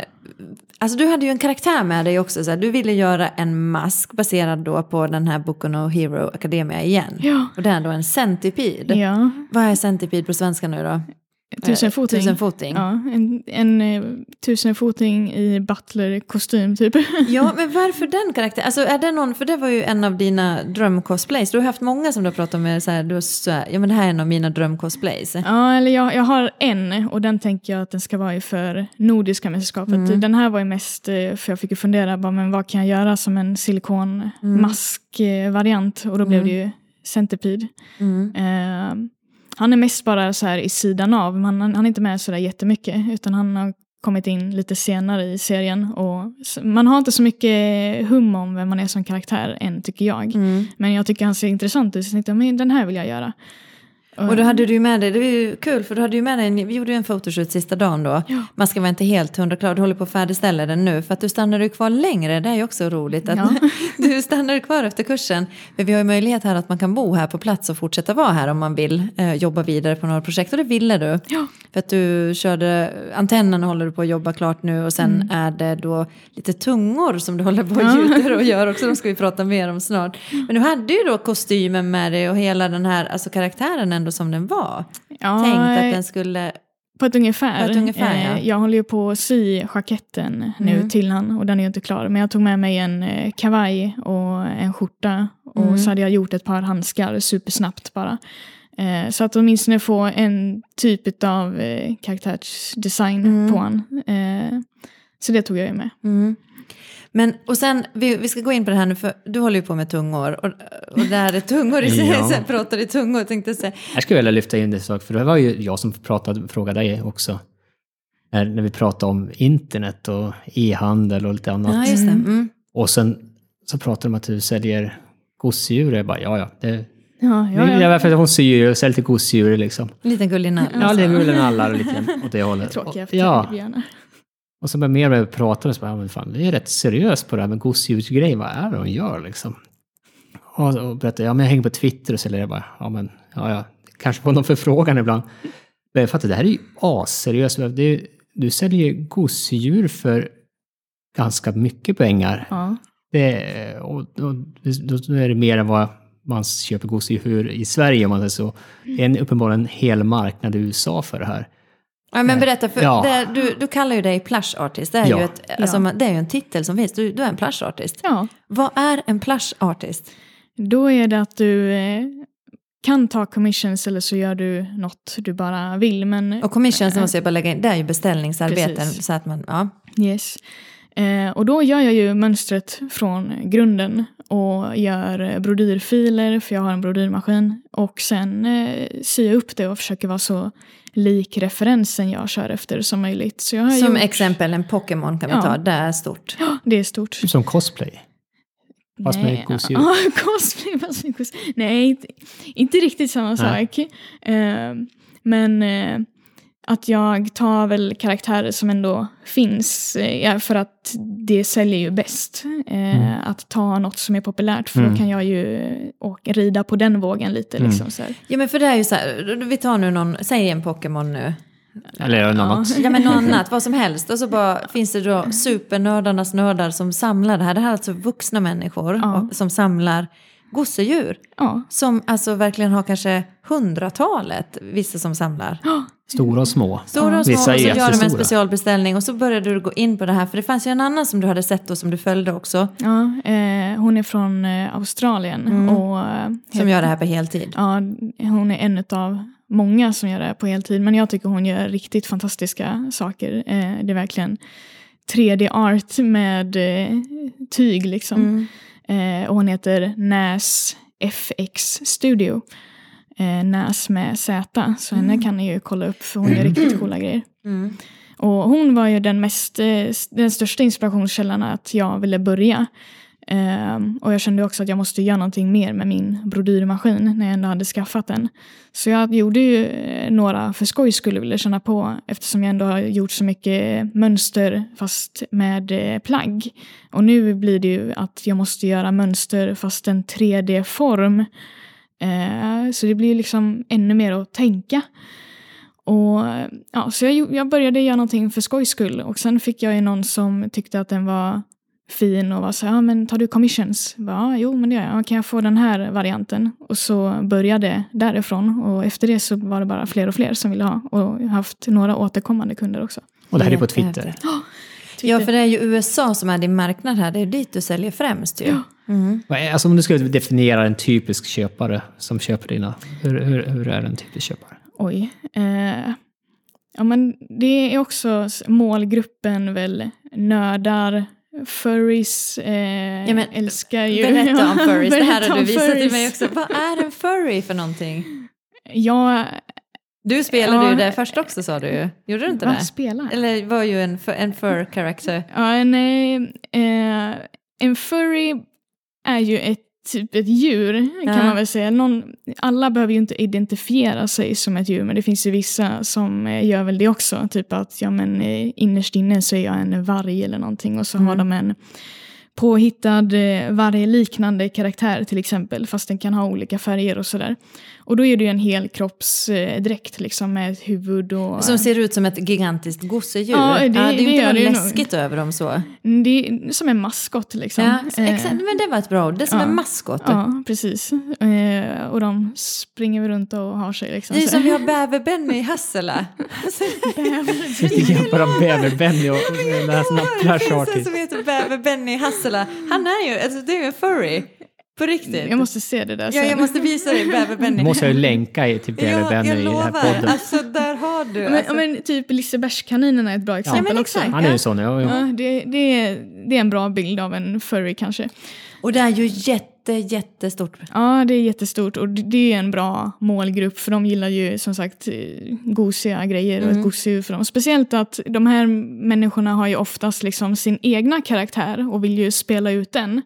Alltså du hade ju en karaktär med dig också. Så här. Du ville göra en mask baserad då på den här Boku no Hero Academia igen. Ja. Och det är då en centipede. Ja, Vad är centipede på svenska nu då? Tusenfoting. Eh, Tusenfoting. Ja, en, en eh, tusenfoting i butler-kostym typ. Ja, men varför den karaktären? Alltså är det någon, för det var ju en av dina drömcosplays. Du har haft många som du har pratat med, så här, du så här, ja men det här är en av mina drömcosplays. Ja, eller jag, jag har en och den tänker jag att den ska vara i för Nordiska mästerskapet. Mm. Den här var ju mest, eh, för jag fick ju fundera, bara, men vad kan jag göra som en silikonmask-variant? Och då blev det ju Centipede. Mm. Eh, han är mest bara så här i sidan av, han, han är inte med så där jättemycket, utan han har kommit in lite senare i serien. Och man har inte så mycket hum om vem man är som karaktär än, tycker jag. Mm. Men jag tycker han ser intressant ut, så jag tänkte men den här vill jag göra. Och då hade du ju med dig, det var ju kul för du hade ju med dig, en- vi gjorde ju en photoshoot sista dagen då. Ja. Man ska vara inte helt hundra klar, du håller på att färdigställa den nu. För att du stannar ju kvar längre, det är ju också roligt. Att Ja. du stannar kvar efter kursen. För vi har ju möjlighet här att man kan bo här på plats och fortsätta vara här om man vill eh, jobba vidare på några projekt. Och det ville du. Ja. För att du körde, antennen håller du på att jobba klart nu och sen Mm. är det då lite tungor som du håller på och gjuter och gör också. De ska vi prata mer om snart. Men du hade ju då kostymen med dig och hela den här alltså karaktären ändå som den var. Ja, Tänkt att den skulle... På ett ungefär. På ett ungefär, ja. Eh, Jag håller ju på att sy jaketten nu Mm. till han och den är ju inte klar. Men jag tog med mig en eh, kavaj och en skjorta och Mm. så hade jag gjort ett par handskar supersnabbt bara. Eh, så att åtminstone få en typ av karaktärsdesign Mm. på han. Så det tog jag ju med. Mm. Men, och sen, vi, vi ska gå in på det här nu, för du håller ju på med tungor. Och, och det här är tungor i sig, Ja. pratar i tungor tänkte jag säga. Här skulle jag vilja lyfta in en sak, för det var ju jag som pratade, frågade dig också. När, när vi pratade om internet och e-handel och lite annat. Ja, just det. Mm. Och sen så pratade de om att du säljer gosedjur. Jag bara, ja ja. Det, Ja, ja, ja, ja. för hon syr och säljer till gosedjur liksom. Liten gullig nall. Ja, det är gullen allar lite åt det hållet. Tråkiga Och- ja. Och så bara mer och mer pratade så bara, men fan, det är rätt seriöst på det här med gosedjursgrejen. Vad är det hon gör liksom? Och, och berättade, ja men jag hänger på Twitter och säljer det bara, ja men, ja ja, kanske får någon förfrågan ibland. Men jag fattar, det här är ju asseriöst. Är, du säljer ju gosedjur för ganska mycket pengar. Ja. Det, och, och, då, då är det mer än vad man köper gosedjur i Sverige om man säger så. Det är en, uppenbarligen en hel marknad i USA för det här. Ja, men berätta, för Ja. det, du, du kallar ju dig plush artist. Det är, Ja. ju ett, alltså, det är ju en titel som finns. Du, du är en plush artist. ja, Vad är en plush artist? då är det att du eh, kan ta commissions eller så gör du något du bara vill. Men Och commissions måste jag bara lägga in, det är ju beställningsarbeten. Precis. Så att man, ja. Yes. Eh, och då gör jag ju mönstret från grunden och gör brodyrfiler, för jag har en brodyrmaskin. Och sen eh, syr jag upp det och försöker vara så lik referensen jag kör efter som möjligt. Så jag har Som gjort, exempel en Pokémon kan vi Ja. ta, det är stort. Det är stort. Som cosplay. Fast med gosedjur. Ja, cosplay fast med gosedjur. Nej, inte, inte riktigt samma Nej. sak. Eh, men eh, att jag tar väl karaktärer som ändå finns, eh, för att det säljer ju bäst. Eh, Att ta något som är populärt, för Mm. då kan jag ju åka, rida på den vågen lite. Mm. Liksom, så här. Ja men för det är ju så här, vi tar nu någon, säg en Pokémon nu. Eller något annat. Ja men något annat, vad som helst. Och så bara finns det då supernördarnas nördar som samlar det här. Det här är alltså vuxna människor Ja. och, som samlar gosedjur. Ja, Som alltså verkligen har kanske hundratalet, vissa som samlar. Stora och små. Stora och små, och Vissa så är gör de en specialbeställning och så började du gå in på det här. För det fanns ju en annan som du hade sett och som du följde också. ja eh, hon är från eh, Australien. Mm. Och, eh, Som gör det här på heltid. Ja, hon är en av många som gör det här på heltid. Men jag tycker hon gör riktigt fantastiska saker. Eh, det är verkligen 3D-art med eh, tyg liksom. Mm. Eh, och hon heter NAS FX Studio. Eh, NAS med Z. Så henne kan ni ju kolla upp för hon gör riktigt coola grejer. Mm. Och hon var ju den, mest, eh, den största inspirationskällan att jag ville börja. Ehm, och jag kände också att jag måste göra någonting mer med min brodyrmaskin när jag ändå hade skaffat den. Så jag gjorde ju eh, några för skojs skull ville känna på eftersom jag ändå har gjort så mycket mönster fast med eh, plagg. Och nu blir det ju att jag måste göra mönster fast en 3D-form. Eh, så det blir liksom ännu mer att tänka. Och, ja, så jag, jag började göra någonting för skojs skull och sen fick jag ju någon som tyckte att den var fin och var så ja men tar du commissions? Ja, jo men det gör jag. Ja, Kan jag få den här varianten? Och så började det därifrån och efter det så var det bara fler och fler som ville ha och jag har haft några återkommande kunder också. Och det här är på Jättehäftigt. Twitter. Ja, för det är ju USA som är din marknad här. Det är ju dit du säljer främst ju. Mm. Vad är- Alltså om du skulle definiera en typisk köpare som köper dina, hur, hur, hur är en typisk köpare? Oj. Eh, ja, men det är också målgruppen väl nördar, furries, eh, Ja, men älskar ju... Berätta om furries. Det här har du visat till mig också. Vad är en furry för någonting? Jag Du spelade Ja. ju det först också sa du ju. Gjorde du inte det? spelar? Eller var ju en, en fur character. Ja, en, eh, en furry är ju ett typ ett djur kan Ja. man väl säga. Någon, alla behöver ju inte identifiera sig som ett djur men det finns ju vissa som eh, gör väl det också. Typ att ja, men, eh, innerst inne så är jag en varg eller någonting och så har Mm. de en påhittad eh, vargliknande karaktär till exempel fast den kan ha olika färger och sådär. Och då är det ju en helkroppsdräkt liksom med ett huvud och... Som ser ut som ett gigantiskt gosedjur. Ja, det- är det ju inte gör något det ju nog. läskigt över dem så. Det är som en maskot liksom. Ja, Eh, exakt. Men det var ett bra ord. Det är som ja. en maskot. Ja, precis. Eh, och de springer runt och har sig liksom. Det är som vi har Bäver-Benny i Hassela. Sitter jag bara Bäver-Benny och läser såna plush Det är artist. som heter Bäver-Benny i Hassela. Han är ju, alltså det är ju en furry. På riktigt? Jag måste se det där Ja, sen. jag måste visa dig Bäver-Benny. Måste jag ju länka i till jag, Bäver Benny jag i den här lovar, podden. alltså där har du. men, alltså, men typ Lisebergskaninen är ett bra exempel men också. Han är ju sån, ja. ja. Ja, det, det, är, det är en bra bild av en furry kanske. Och det är ju jätte, jättestort. Ja, det är jättestort och det är en bra målgrupp för de gillar ju som sagt eh, gosiga grejer och ett gosedjur för dem. Speciellt att de här människorna har ju oftast liksom sin egna karaktär och vill ju spela ut den.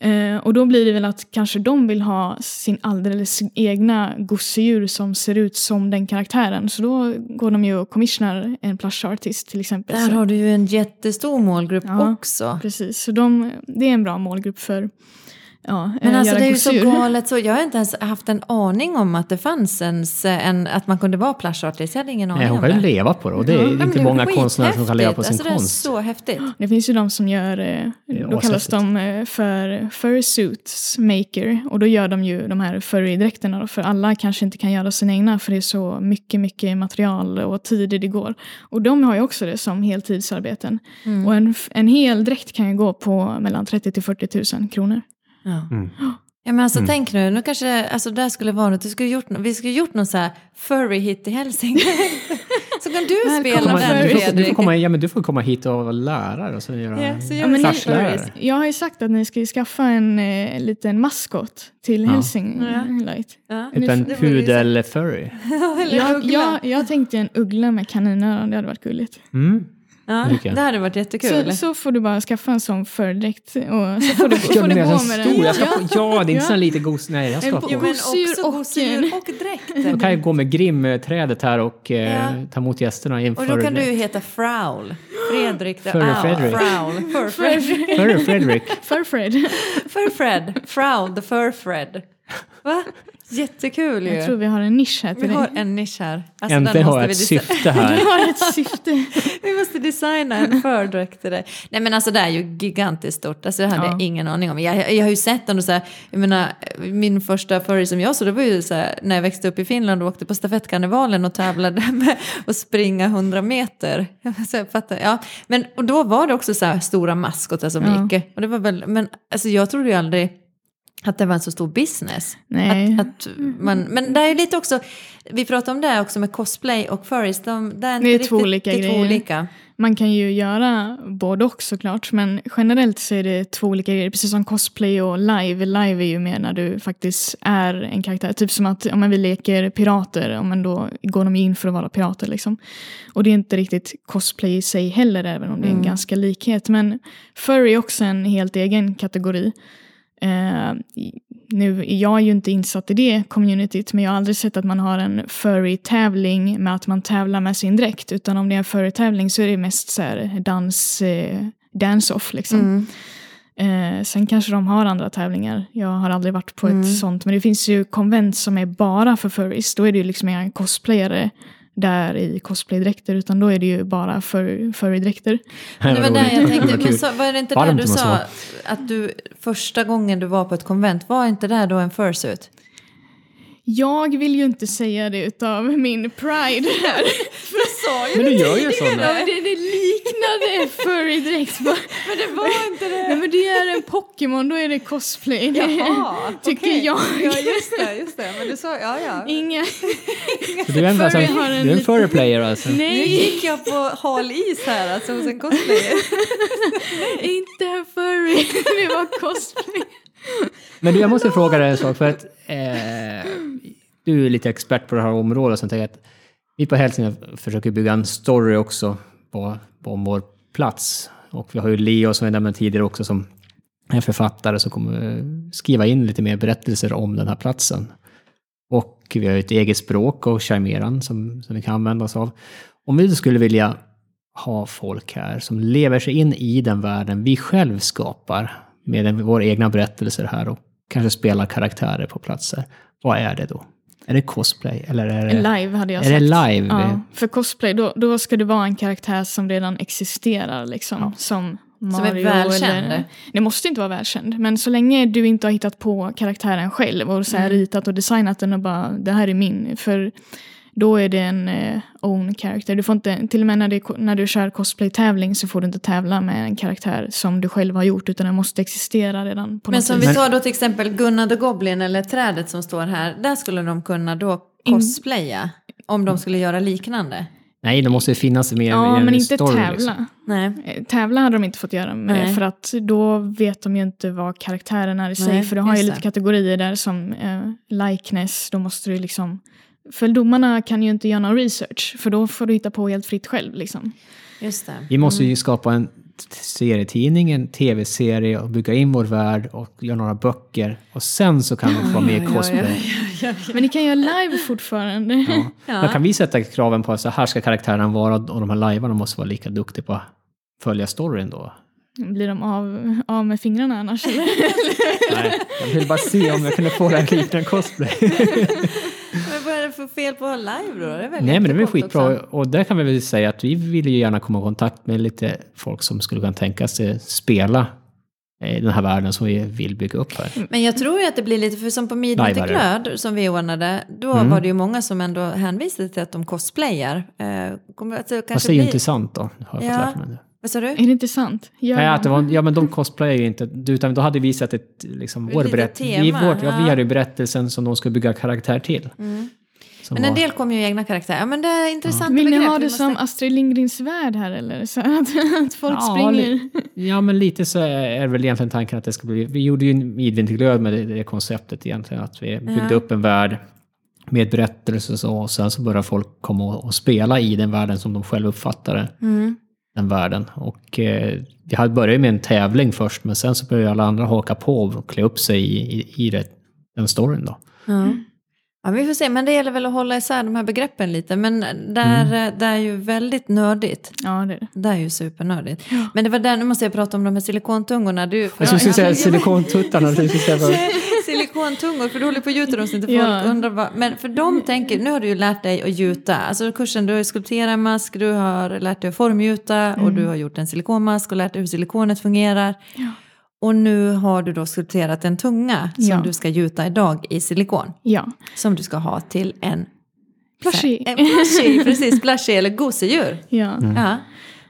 Eh, och då blir det väl att kanske de vill ha sin alldeles egna gosedjur som ser ut som den karaktären. Så då går de ju och commissionar en plush artist till exempel. Där har du ju en jättestor målgrupp Ja. också. Precis, så de, det är en bra målgrupp för ja, Men eh, alltså det är ju så galet så. Jag har inte ens haft en aning om att det fanns ens en, att man kunde vara plush artist. Jag hade ingen aning Nej, hon om kan ju leva på det och det är Ja, men inte det är många konstnärer som kan leva på sin skithäftigt. konst. Alltså det är så häftigt. Det finns ju de som gör, eh, då kallas de eh, för fursuits maker. Och då gör de ju de här furry-dräkterna för alla kanske inte kan göra sina egna för det är så mycket, mycket material och tid det går. Och de har ju också det som heltidsarbeten. Mm. Och en, en hel dräkt kan ju gå på mellan 30 till 40 000 kronor. Ja. Mm. Ja, men alltså Mm. tänk nu, nu kanske alltså där skulle vara något, du skulle gjort, vi skulle gjort någon så här furry hit i Hälsingland. så kan du spela Komma, den du, får, du, får komma, ja, men du får komma hit och vara lärare och sen göra... Ja, så gör Ja, vi men så. ni-. Jag har ju sagt att ni ska ju skaffa en eh, liten maskot till Ja. Helsing Ja. Typ en vi pudel-furry. Eller Jag, jag, jag tänkte en uggla med kaninöron, det hade varit gulligt. Mm. Ja, det hade varit jättekul. Så, så får du bara skaffa en sån fördräkt och så får du, får du gå med stor? den. Jag ska på, ja, det är inte Ja. sån lite gos... Nej, jag ska på. Jo, men Gosedjur också och- gosedjur och dräkt. Då kan jag gå med Grimm-trädet här och eh, Ja. ta emot gästerna i en Och då kan du heta Fraul. Fredrik the Furry Owl. Fredrik. Fraul. Fur Fred. Furry Fredrik. Furfred. Fur Fred. Fraul the Fur Fred. Va? Jättekul ju. Jag tror vi har en nisch här till Vi dig. har en nisch här. Alltså, Äntligen har jag ett syfte Du här. har ett syfte. Vi måste designa en fördräkt till dig. Nej men alltså det är ju gigantiskt stort. Alltså det hade Ja. jag ingen aning om. Jag, jag har ju sett den och så här, jag menar min första furry som jag såg det var ju så här, när jag växte upp i Finland och åkte på stafettkarnevalen och tävlade med att springa 100 meter. Så jag fattar, ja. Men och då var det också så här stora maskotar som Ja. gick. Och det var väl, men alltså jag trodde ju aldrig att det var en så stor business. Nej. Att, att man, men det är ju lite också, vi pratade om det också med cosplay och furries. De, det är, inte Det är riktigt, två olika det är två grejer. olika. Man kan ju göra både och såklart, men generellt så är det två olika grejer. Precis som cosplay och live. Live är ju mer när du faktiskt är en karaktär. Typ som att om vi leker pirater, om man då går de in för att vara pirater. Liksom. Och det är inte riktigt cosplay i sig heller, även om det är en Mm. ganska likhet. Men furry är också en helt egen kategori. Eh, nu är jag ju inte insatt i det communityt, men jag har aldrig sett att man har en furry-tävling med att man tävlar med sin dräkt. Utan om det är en furry-tävling så är det mest så här dans, eh, dance-off liksom. Mm. Eh, sen kanske de har andra tävlingar. Jag har aldrig varit på Mm. ett sånt. Men det finns ju konvent som är bara för furries. Då är det ju liksom inga cosplayare där i cosplaydräkter. Utan då är det ju bara fur, furrydräkter. Det var där jag tänkte, Vad men så, var det inte Varmt där om du sa att du första gången du var på ett konvent, var inte det då en fursuit? Jag vill ju inte säga det utav min pride här. Men du gör ju Ja, sådana. men det, det liknade furrydräkt. Men det var inte det! Nej men det är en Pokémon, då är det cosplay. Det tycker okej. jag. Ja, just det, just det. Men du sa, ja, ja. Inga... Du är en, alltså, Furry du är en furry player alltså. Nu Nej, gick jag på hal is här, alltså hos en cosplayer. inte en furry. Det var cosplay. Men du, jag måste fråga dig en sak. För att, eh, du är lite expert på det här området. Så jag tänker att vi på Hälsingland försöker bygga en story också på, på vår plats. Och vi har ju Leo som jag nämnde tidigare också som är författare som kommer eh, skriva in lite mer berättelser om den här platsen. Och vi har ju ett eget språk och charmeran som, som vi kan använda oss av. Om vi skulle vilja ha folk här som lever sig in i den världen vi själv skapar med våra egna berättelser här och kanske spelar karaktärer på platser. Vad är det då? Är det cosplay eller är det... Live hade jag Är sagt. det live? Ja, för cosplay, då, då ska det vara en karaktär som redan existerar. Liksom, Som Mario. är välkänd. Eller, det måste inte vara välkänd, men så länge du inte har hittat på karaktären själv och så här Mm. ritat och designat den och bara det här är min. För då är det en eh, own character. Du får inte, till och med när, det, när du kör cosplay-tävling så får du inte tävla med en karaktär som du själv har gjort utan den måste existera redan på Men som vis. vi tar då till exempel Gunnar the Goblin eller trädet som står här. Där skulle de kunna då cosplaya. Om de skulle göra liknande. Nej, det måste finnas mer Ja, mer men inte story, tävla. Liksom. Nej. Eh, Tävla hade de inte fått göra med Nej. det för att då vet de ju inte vad karaktären är i sig. Nej, för du har ju lite det. kategorier där som eh, likeness, då måste du liksom... För domarna kan ju inte göra någon research för då får du hitta på helt fritt själv liksom. Just det. Vi måste ju skapa en serietidning, en tv-serie och bygga in vår värld och göra några böcker. Och sen så kan vi få med Ja, ja, cosplay. ja, Men ni kan göra live fortfarande. Ja. Ja. Men kan vi sätta kraven på att så här ska karaktären vara och de här lajvarna måste vara lika duktiga på att följa storyn då? Blir de av, av med fingrarna annars? eller? Nej, jag vill bara se om jag kunde få en liknande cosplay. Men vad är det för fel på att ha live då? Det är Nej men det är skitbra. också. Och där kan vi väl säga att vi vill ju gärna komma i kontakt med lite folk som skulle kunna tänka sig spela i den här världen som vi vill bygga upp här. Men jag tror ju att det blir lite, för som på Midnatt glöd som vi ordnade, då Mm. var det ju många som ändå hänvisade till att de cosplayar. Eh, kommer, alltså, Fast kanske det är ju blir- inte sant då. Har jag Ja. fått lära mig. Vad sa du? är det inte sant? Gör Nej, de? att det var, ja men de cosplayar ju inte, utan då hade vi sett ett, liksom, vår berättelse. Vi, vårt, ja, vi ja. hade ju berättelsen som de skulle bygga karaktär till. Mm. Som Men en var- del kommer ju i egna karaktärer. Ja, men det är intressant Vill ni ha det måste- som Astrid Lindgrens värld här eller? Så att, att folk Ja, springer? Ja, men lite så är väl egentligen tanken att det ska bli... Vi gjorde ju en midvinterglöd med det, det konceptet egentligen. Att vi byggde Ja. upp en värld med berättelser och så. Och sen så börjar folk komma och, och spela i den världen som de själva uppfattade Mm. den världen. Och eh, vi hade börjat med en tävling först, men sen så började alla andra haka på och klä upp sig i, i, i det, den storyn då. Ja. Ja, vi får se. Men det gäller väl att hålla isär de här begreppen lite. Men där, Mm. eh, det är ju väldigt nördigt. Ja, det är det. Det är ju supernördigt. Men det var där, nu måste jag prata om de här silikontungorna. Du, Jag skulle säga silikontuttarna. Silikontungor, för du håller på att gjuta dem så inte folk Ja. undrar vad... Men för de tänker, nu har du ju lärt dig att gjuta. Alltså kursen, du har ju skulpterat en mask, du har lärt dig att formgjuta och du har gjort en silikonmask och lärt dig hur silikonet fungerar. Och nu har du då skulpterat en tunga som ja. du ska gjuta idag i silikon. Ja. Som du ska ha till en plushie. En plushie precis, plushie eller gosedjur. Ja. Mm. ja.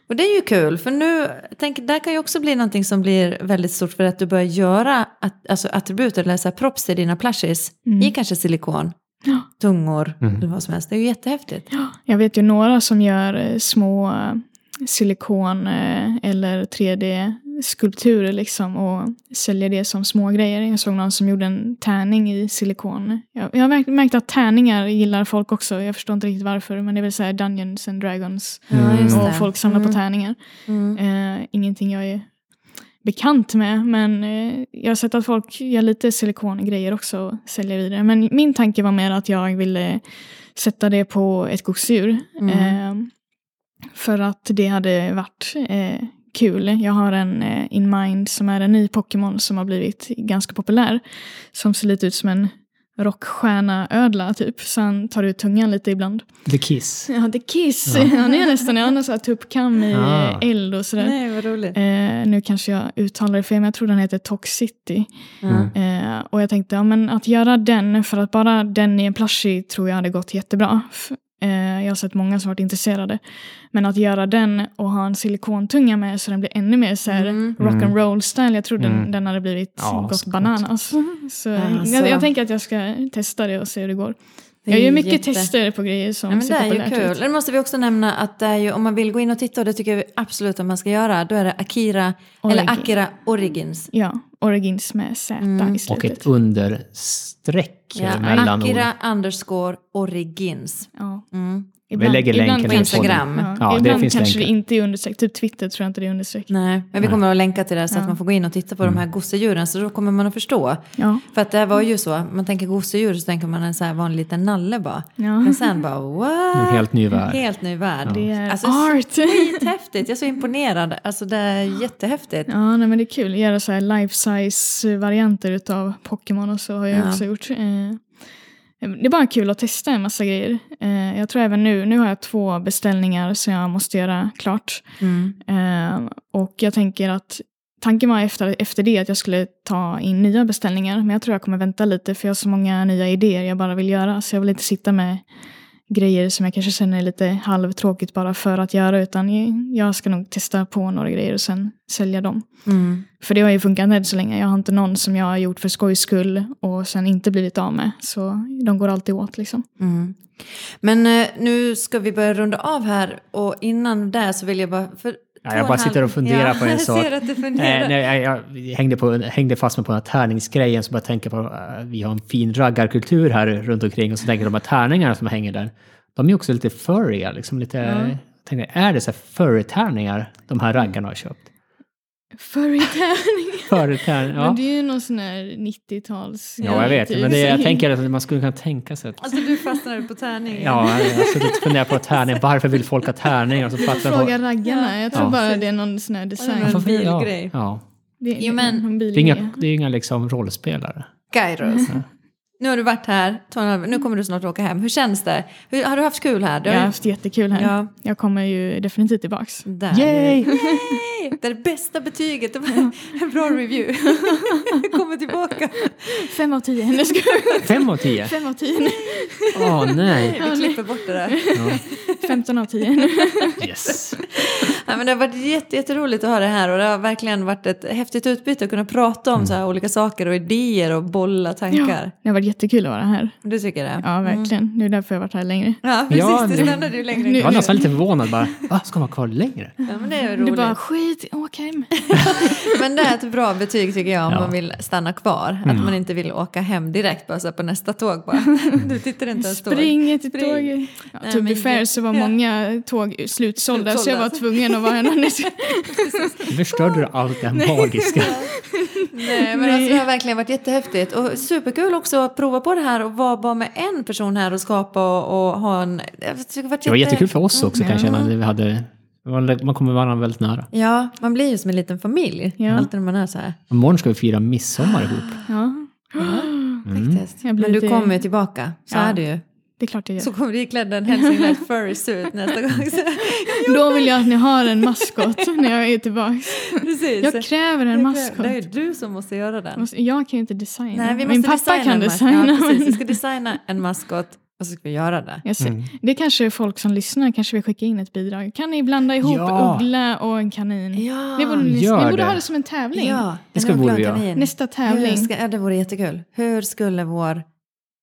Och det är ju kul, för nu, tänk, där kan ju också bli någonting som blir väldigt stort för att du börjar göra att, alltså attribut eller så här props till dina plushies mm. i kanske silikon, ja. tungor mm. eller vad som helst. Det är ju jättehäftigt. Jag vet ju några som gör eh, små eh, silikon eh, eller 3D skulpturer liksom och säljer det som små grejer. Jag såg någon som gjorde en tärning i silikon. Jag, jag har märkt att tärningar gillar folk också. Jag förstår inte riktigt varför men det är väl så här Dungeons and Dragons. Mm. Och folk samlar mm. på tärningar. Mm. Uh, ingenting jag är bekant med men uh, jag har sett att folk gör lite silikongrejer också och säljer vidare. Men min tanke var mer att jag ville sätta det på ett gosedjur. Uh, för att det hade varit eh, kul. Jag har en eh, In Mind som är en ny Pokémon som har blivit ganska populär. Som ser lite ut som en rockstjärna-ödla typ. Så han tar ut tungan lite ibland. The Kiss. Ja, är Kiss. Han är nästan, han har så här tuppkam i Ah. eld och sådär. Nej, vad roligt. Eh, nu kanske jag uttalar det fel, men jag tror den heter Toxicity. Ja. Eh, och jag tänkte, ja, men att göra den, för att bara den i en plushie tror jag hade gått jättebra. Eh, jag har sett många som varit intresserade. Men att göra den och ha en silikontunga med så den blir ännu mer så här Mm. rock and roll style. Jag tror den, Mm. den hade blivit Ja, gått så bananas. Så Alltså. jag, jag tänker att jag ska testa det och se hur det går. Det Jag är gör mycket jätte- tester på grejer som Ja, men det ser är ju kul. ut. Det måste vi också nämna att det är ju, om man vill gå in och titta, och det tycker jag absolut att man ska göra, då är det Akira, eller Origin. Akira Origins. Ja, Origins med Z Mm. i Och slutet. ett understreck Ja, mellan. Akira underscore Origins. Ja. Mm. Vi lägger länken på Instagram. Ja, Ja, det ibland finns kanske länkar. det inte är understreck. Typ Twitter tror jag inte det är understreck. Nej, men vi kommer att länka till det så att Ja. man får gå in och titta på de här gosedjuren så då kommer man att förstå. Ja. För att det var ju så, man tänker gosedjur så tänker man en så här vanlig liten nalle bara. Ja. Men sen bara what? En helt ny värld. Helt ny värld. Det är Alltså, art. Skithäftigt, jag är så imponerad. Alltså det är jättehäftigt. Ja, nej, men det är kul. Göra så här life-size-varianter utav Pokémon och så har jag Ja. också gjort. Eh, det är bara kul att testa en massa grejer. Eh, jag tror även nu, nu har jag två beställningar som jag måste göra klart. Mm. Eh, och jag tänker att tanken var efter, efter det att jag skulle ta in nya beställningar. Men jag tror jag kommer vänta lite för jag har så många nya idéer jag bara vill göra. Så jag vill inte sitta med grejer som jag kanske känner är lite halvtråkigt bara för att göra. Utan jag ska nog testa på några grejer och sen sälja dem. Mm. För det har ju funkat än så länge. Jag har inte någon som jag har gjort för skojs skull och sen inte blivit av med. Så de går alltid åt liksom. Mm. Men eh, nu ska vi börja runda av här och innan det så vill jag bara... För Ja, jag bara sitter och funderar på en sak. att Eh, nej, jag, jag hängde, på, hängde fast mig på den här tärningsgrejen så bara tänker på uh, vi har en fin raggarkultur här runt omkring och så tänker de här tärningarna som hänger där. De är också lite furriga, liksom lite... jag Tänkte, är det så här furry-tärningar de här raggarna har köpt? Furry-tärningar, ja. Men det är ju någon sån här 90-tals... Ja, jag vet. typ. Men det, jag tänker att man skulle kunna tänka sig att... Alltså du fastnade på tärningen. Ja, jag har suttit och funderat på tärningar. Varför vill folk ha så Du får fråga på... raggarna. Jag tror Ja. bara det är någon sån här design. Ja, Varför- bilgrej. Ja, Det, Jo, men- Det är inga, det är inga liksom rollspelare. Kairos. Nu har du varit här, nu kommer du snart åka hem. Hur känns det? Hur, har du haft kul här? Du Jag har haft jättekul här. Ja. Jag kommer ju definitivt tillbaks. Där. Yay! Yay! Det är det bästa betyget. Det var en bra review. Kommer tillbaka. Fem av tio. Nej, ska jag- Fem av tio? Fem av tio. Åh nej! Vi klipper bort det där. Femton av tio. Yes. Ja, men det har varit jätte, jätteroligt att ha det här och det har verkligen varit ett häftigt utbyte att kunna prata om så här olika saker och idéer och bolla Ja, tankar. det har varit jättekul att vara här. Du tycker det? Ja, verkligen. Det är därför jag har varit här längre. Ja, precis. Ja, det stannade ju längre. Nu- Jag var nästan lite förvånad bara. Va, ska man vara kvar längre? Ja, men det är ju Du roligt. bara, skit, åk hem. Men det är ett bra betyg tycker jag om Ja. man vill stanna kvar. Att man inte vill åka hem direkt bara så på nästa tåg bara. Du tittar inte ens tåg. Springer till Spring. tåget. Ja, Nej, to be fair så var ja. många tåg slutsålda så jag var tvungen att vara här. Nu förstörde du allt det här magiska. Nej, men alltså, det har verkligen varit jättehäftigt. Och superkul också att prova på det här och vara bara med en person här och skapa och, och ha en... jag tycker Det, Det var jätte- jättekul för oss också kan jag känna. när Vi hade, var- man kommer varandra väldigt nära. Ja, man blir ju som en liten familj. Ja. Alltid när man är så här. Imorgon ska vi fira midsommar ihop. Ja, Faktiskt. Jag blir Men du lite- kommer ju tillbaka. Så Ja. är det ju. det är klart jag gör. Så kommer du iklädd en Helsingland furry suit nästa gång. Då vill jag att ni har en maskot när jag är tillbaka. precis. Jag kräver en maskot. Det är du som måste göra den. Jag kan ju inte designa. Nej, vi Min pappa designa kan designa. Ja, precis. Vi ska designa en maskot och så ska vi göra det. Mm. Det kanske folk som lyssnar kanske vill skicka in ett bidrag. Kan ni blanda ihop Ja. uggla och en kanin? Ja, Det borde ni, Gör ni borde det. ha det som en tävling. ja Det ska en borde vi göra. kanin. Nästa Hur tävling. ska, det vore jättekul. Hur skulle vår,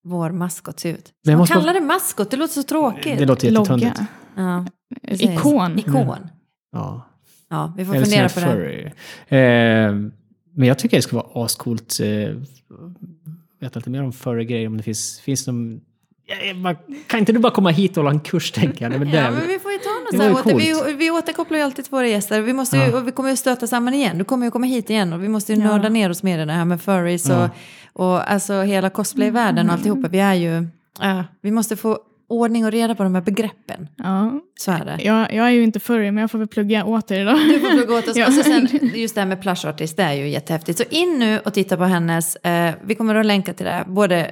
vår maskot se ut? Man måste kalla det maskot? Det låter så tråkigt. Det låter jättetöntigt. Ja. Ikon. Ikon. Ja. Ja, vi får Eller fundera på här det. furry. Eh, men jag tycker det skulle vara ascoolt. Eh, vet inte mer om furry-grejer, om det finns, finns någon... Kan inte du bara komma hit och hålla en kurs, tänker jag? Det, Ja, men vi får ju ta något Det så här. var ju åter, coolt. vi, vi återkopplar ju alltid till våra gäster. Vi måste ju, Ja. och vi kommer ju stöta samman igen. Du kommer ju komma hit igen och vi måste ju Ja. nörda ner oss mer i det här med furries Ja. och, och alltså hela cosplayvärlden och alltihopa. Vi är ju... Ja, vi måste få ordning och reda på de här begreppen. Ja. Så är det. Jag, jag är ju inte furry men jag får väl plugga åter idag. Du får plugga åt oss. Ja. Och så sen, just det här med plush artist, det är ju jättehäftigt. Så in nu och titta på hennes, eh, vi kommer att länka till det, både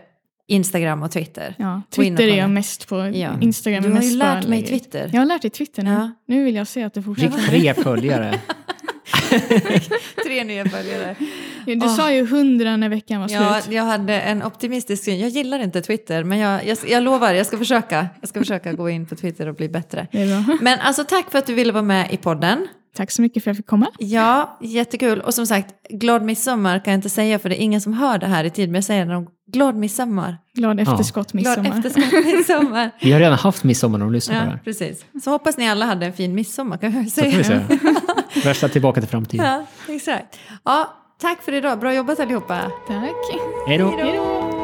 Instagram och Twitter. Ja, Twitter är jag mest på. Ja. Instagram Du är har ju mest bara lärt mig Twitter. Jag har lärt dig Twitter nu. Ja. Nu vill jag se att det Fick fortsätter. tre följare. Tre nya följare. Du sa ju hundra när veckan var Ja, slut. jag hade en optimistisk syn. Jag gillar inte Twitter, men jag, jag, jag lovar, jag ska försöka. Jag ska försöka gå in på Twitter och bli bättre. Men alltså tack för att du ville vara med i podden. Tack så mycket för att jag fick komma. Ja, jättekul. Och som sagt, glad midsommar kan jag inte säga för det är ingen som hör det här i tid, men jag säger någon glad midsommar. Glad efterskott Glad midsommar. efterskott midsommar. Vi har redan haft midsommar när de lyssnar på det Ja, här. precis. Så hoppas ni alla hade en fin midsommar kan jag Så får vi säga. säga. Värsta tillbaka till framtiden. Ja, exakt. Ja, tack för idag. Bra jobbat allihopa. Tack. Hej då.